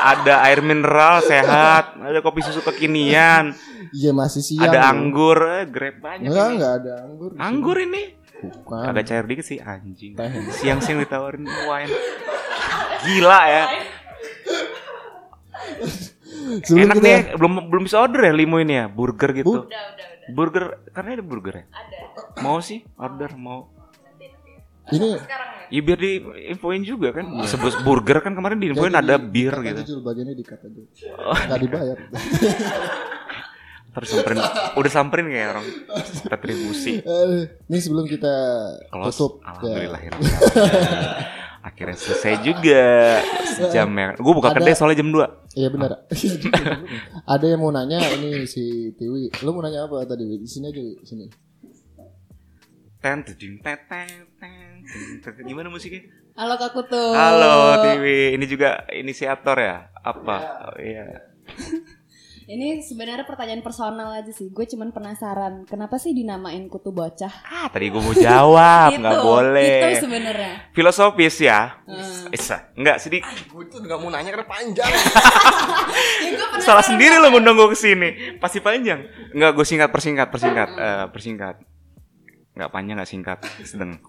ada air mineral sehat ada kopi susu kekinian Iya masih siang. ada loh. anggur eh, grab banyak Enggak, ini. enggak ada anggur. anggur ini. Bukan. agak cair dikit sih anjing siang-siang ditawarin wine gila ya Sebelum enak kita nih belum belum bisa order ya limo ini ya burger gitu Udah, udah, udah. burger karena ada burger ya Ada. mau sih order mau ini Sekarang ya. ya biar di infoin juga kan sebut burger kan kemarin di infoin jadi ada di- bir gitu Jul, bagiannya dikat aja. Oh. Enggak dibayar. terus samperin udah samperin kayak orang retribusi Eh, ini sebelum kita close tutup alhamdulillah ya. akhirnya. selesai juga sejam ya gue buka Ada- kedai soalnya jam 2 Iya benar. Ada yang mau nanya ini si Tiwi. Lu mau nanya apa tadi? Di sini aja, Wi. Sini. ten tuding, ten, gimana musiknya? Halo Kak Kutu. halo Tiwi. Ini juga inisiator ya? Apa? Oh, iya. Ini sebenarnya pertanyaan personal aja sih. Gue cuman penasaran, kenapa sih dinamain kutu bocah? ah tadi gue mau jawab. Itu, nggak boleh. Itu sebenarnya. filosofis ya? Hmm. Isa, enggak sedih. Gue tuh nggak mau nanya karena panjang. Ya, salah sendiri lo ngundang gue ke sini. Pasti panjang. Enggak gue singkat persingkat persingkat. Eh, persingkat. Nggak panjang nggak singkat. Sedang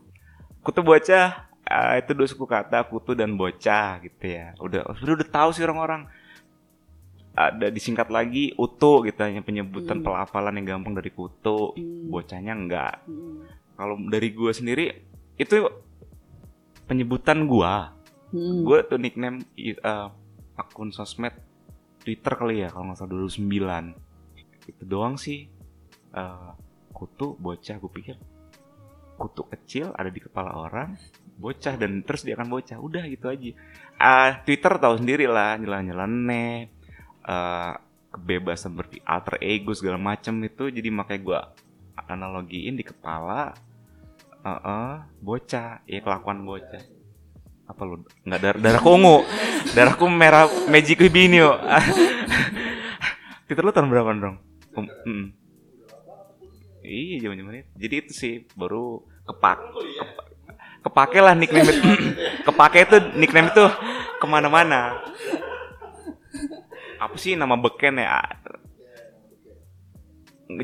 kutu bocah eh, itu dua suku kata kutu dan bocah gitu ya udah udah udah tahu sih orang-orang ada disingkat lagi utu gitu hanya penyebutan Hmm. pelafalan yang gampang dari kutu Hmm. bocahnya enggak Hmm. kalau dari gue sendiri itu penyebutan gua Hmm. gue tuh nickname eh, akun sosmed Twitter kali ya kalau nggak salah 2009 itu doang sih Eh, kutu bocah gue pikir kutu kecil ada di kepala orang bocah dan terus dia akan bocah. Udah gitu aja. Ah, Twitter tahu sendiri lah nyelan-nyelannya eh, kebebasan berpikir alter ego segala macem itu. Jadi makanya gue analogiin di kepala eh, eh, bocah. Ya kelakuan bocah. Apa lu? Nggak darah darahku ungu darahku merah magic binio Twitter lu tahun berapa dong Um, mm. Iya zaman zaman itu. Jadi itu sih baru kepak kepa- kepake lah nickname itu. Kepake itu nickname itu ke mana-mana. Apa sih nama beken ya?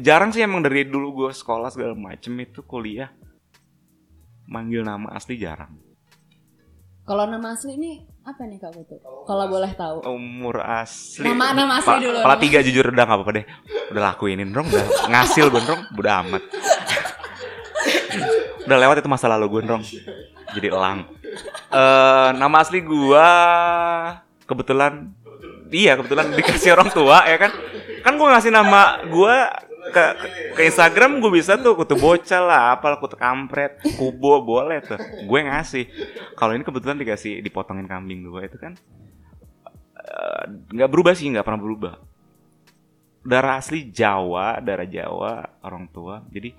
Jarang sih emang dari dulu gue sekolah segala macem itu kuliah. Manggil nama asli jarang. Kalau nama asli ini apa nih Kak Putu? Kalau boleh tahu. Umur asli. Nama- nama asli Pa- dulu, Pala nama. tiga jujur udah gak apa-apa deh. Udah lakuinin dong, udah ngasil gue dong, udah amat. udah lewat itu masa lalu gue dong. Jadi elang. Eh nama asli gua kebetulan iya kebetulan dikasih orang tua ya kan. Kan gue ngasih nama gua ke, ke, Instagram gue bisa tuh kutu bocah lah, apalah kutu kampret, kubo boleh tuh. Gue ngasih. Kalau ini kebetulan dikasih dipotongin kambing gue itu kan eh, nggak berubah sih nggak pernah berubah darah asli Jawa darah Jawa orang tua jadi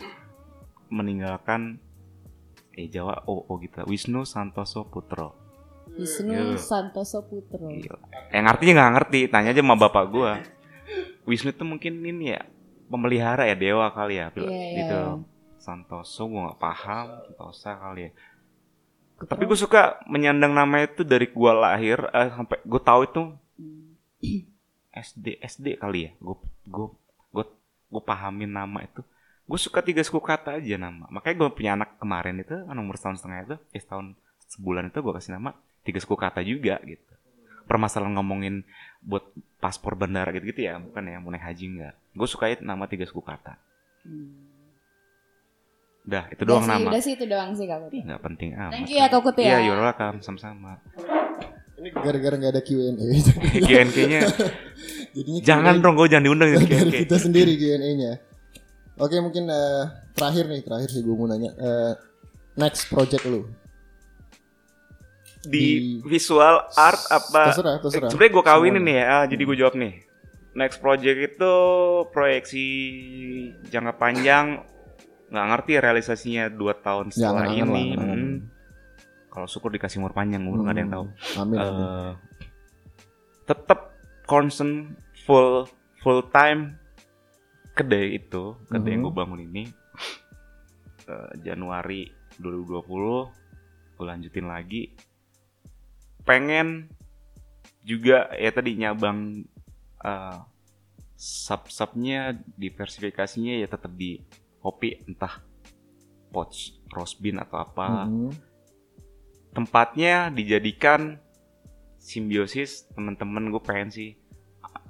meninggalkan eh Jawa oh, oh gitu Wisnu Santoso Putro Wisnu Iya. Santoso Putro. Gila. yang artinya nggak ngerti tanya aja sama bapak gua Wisnu tuh mungkin ini ya pemelihara ya dewa kali ya Iya, iya. gitu. Santoso gua nggak paham Santosa kali ya. Tapi gue suka menyandang nama itu dari gua lahir eh, sampai gue tahu itu SD SD kali ya. Gue gue gue gue pahamin nama itu. Gue suka tiga suku kata aja nama. Makanya gue punya anak kemarin itu umur setahun setengah itu eh setahun sebulan itu gue kasih nama tiga suku kata juga gitu. Permasalahan ngomongin buat paspor bandara gitu gitu ya bukan ya mau naik haji enggak gue suka nama tiga suku kata Hmm. dah itu Udah doang sih, nama Udah sih itu doang sih Kak Putu. nggak penting amat Thank you ya Kak iya ya. you're welcome sama-sama Ini gara-gara nggak ada Q&A. GNK-nya Jadinya jangan Q&A dong gue jangan diundang di dari GNK kita sendiri Q&A-nya. Oke mungkin eh, terakhir nih terakhir sih gue mau nanya Eh, next project lu. Di Di- visual art apa Terserah terserah. sebenarnya gue kawinin Semuanya. nih ya ah, jadi gue jawab nih next project itu proyeksi jangka panjang nggak ngerti realisasinya dua tahun setelah Jangan, ini jangan. Hmm. kalau syukur dikasih umur panjang umur nggak ada yang tahu Amin. amin. Eh, tetap concern full full time kedai itu kedai yang Mhm. gue bangun ini eh, Januari 2020 gue lanjutin lagi pengen juga ya tadi nyabang eh, sub-subnya diversifikasinya ya tetap di kopi entah pouch roast bean atau apa Mhm. tempatnya dijadikan simbiosis teman-teman gue pengen sih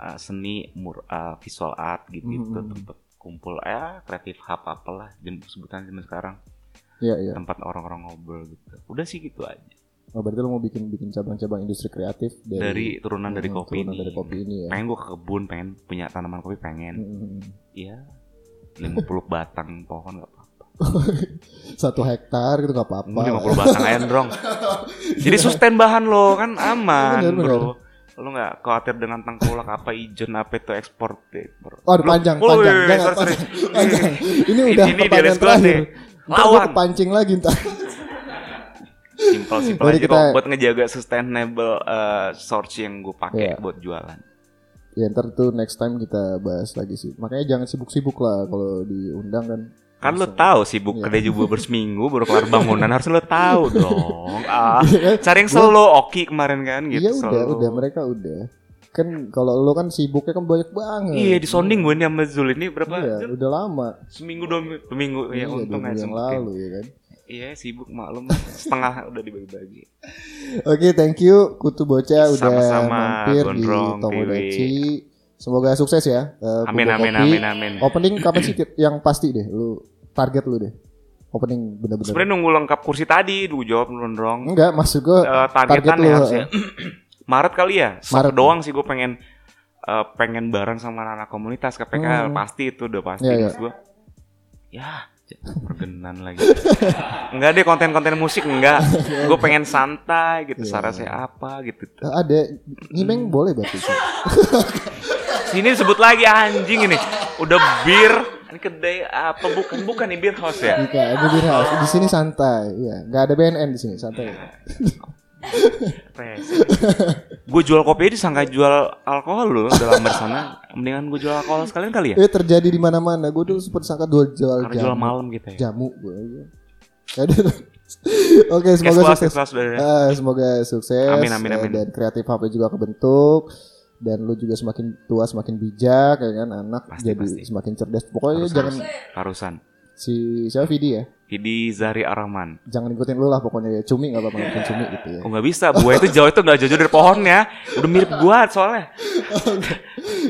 uh, seni mur uh, visual art gitu gitu Mhm. tempat kumpul ya kreatif hub apalah sebutan zaman sekarang Iya iya. tempat orang-orang ngobrol gitu udah sih gitu aja Oh, berarti lo mau bikin bikin cabang-cabang industri kreatif dari, dari, turunan dari Mhm, kopi turunan ini dari kopi ini ya. pengen gue ke kebun pengen punya tanaman kopi pengen iya 50 batang pohon gak apa-apa Satu hektar gitu nggak apa-apa. Mungkin 50 batang endrong jadi sustain bahan lo kan aman Bener, bener. bro lo nggak khawatir dengan tengkulak apa ijon apa itu ekspor ekspor Oh, Lu- panjang, Oh, panjang. iya, Jangan, sorry, sorry. panjang, panjang. Ini udah Ini pertanyaan terakhir. Ntar gua Lawan. kepancing lagi ntar. Simpel simpel Jadi aja kita- kok buat ngejaga sustainable uh, source yang gue pakai Iya. buat jualan. Ya ntar tuh next time kita bahas lagi sih. Makanya jangan sibuk-sibuk lah kalau diundang kan. Kan lo tahu sibuk Iya. kedai juga berseminggu baru kelar bangunan harus lo tahu dong. Ah, Iya kan? cari yang selo Oki kemarin kan gitu. Iya udah, selo. udah mereka udah. Kan kalau lo kan sibuknya kan banyak banget. Iya di sounding gue nih sama Zul ini berapa? Iya, Zul? udah lama. Seminggu dua minggu, minggu ya Iya, untung aja yang lalu ya kan. Iya sibuk maklum setengah udah dibagi-bagi. Oke, thank you Kutu Bocah udah Sama-sama, mampir Gondrong, di Tomodachi. Semoga sukses ya. eh, Amin amin Kopi. amin amin. Opening kapan sih yang pasti deh lu target lu deh. Opening bener-bener. Sebenarnya nunggu lengkap kursi tadi, dulu jawab lu dong. Enggak, maksud gua Eh, target targetan lu, ya harusnya Maret kali ya Maret. Maret doang sih gue pengen eh, pengen bareng sama anak komunitas KPK Hmm. pasti itu udah pasti iya. Terus gua ya perkenan lagi. Enggak deh konten-konten musik enggak. Gue pengen santai gitu. Sarah saya apa gitu. Eh, ada nyimeng boleh berarti? Sih. sini sebut lagi anjing ini. Udah bir. Ini kedai apa? Bukan bukan nih beer house ya? Jika ada di house. Di sini santai, ya. Enggak ada BNN di sini, santai. Gue jual kopi disangka jual alkohol loh dalam bersana mendingan gue jual alkohol sekalian kali ya Eh terjadi di mana-mana. Gue dulu sempat sangka jual jual karena jamu. jual malam gitu ya Jamu gue. Ya udah. Oke, semoga sukses. saudara. Ah, semoga sukses Amin, amin, eh, amin. dan kreatif HP juga kebentuk dan lu juga semakin tua semakin bijak ya kan anak Pasti, jadi pasti. semakin cerdas pokoknya Harus, jangan Harusan Si siapa Vidi ya? Vidi Zari Arahman. Jangan ikutin lu lah pokoknya ya. Cumi nggak apa-apa ngikutin cumi gitu ya. Oh nggak bisa, buaya itu jauh itu nggak jauh dari pohonnya. Udah mirip gua soalnya.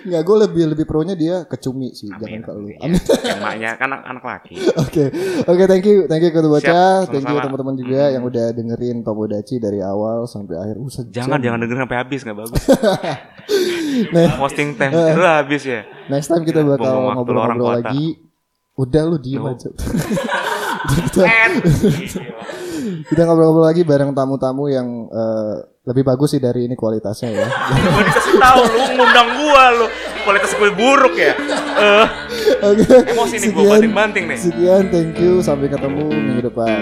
Nggak, gue lebih lebih pro-nya dia ke cumi sih, jangan ke lu. Amin. Yang maknya kan anak, anak laki. Oke, oke, thank you, thank you Kutu Baca, Siap, thank you teman-teman juga Hmm. yang udah dengerin Tomodachi dari awal sampai akhir. Uh. Jangan jangan dengerin sampai habis nggak bagus. Nah, Posting time itu habis ya. next time kita bakal ngobrol-ngobrol lagi. Udah lu diem Tuh. aja. Kita, Eh, kita ngobrol-ngobrol lagi bareng tamu-tamu yang eh, lebih bagus sih dari ini kualitasnya ya. Gue dikasih tahu lu ngundang gua lu. Kualitas gue buruk ya. Eh, Oke. emosi nih gua sekian- banting-banting nih. Sekian, thank you. Sampai ketemu minggu depan.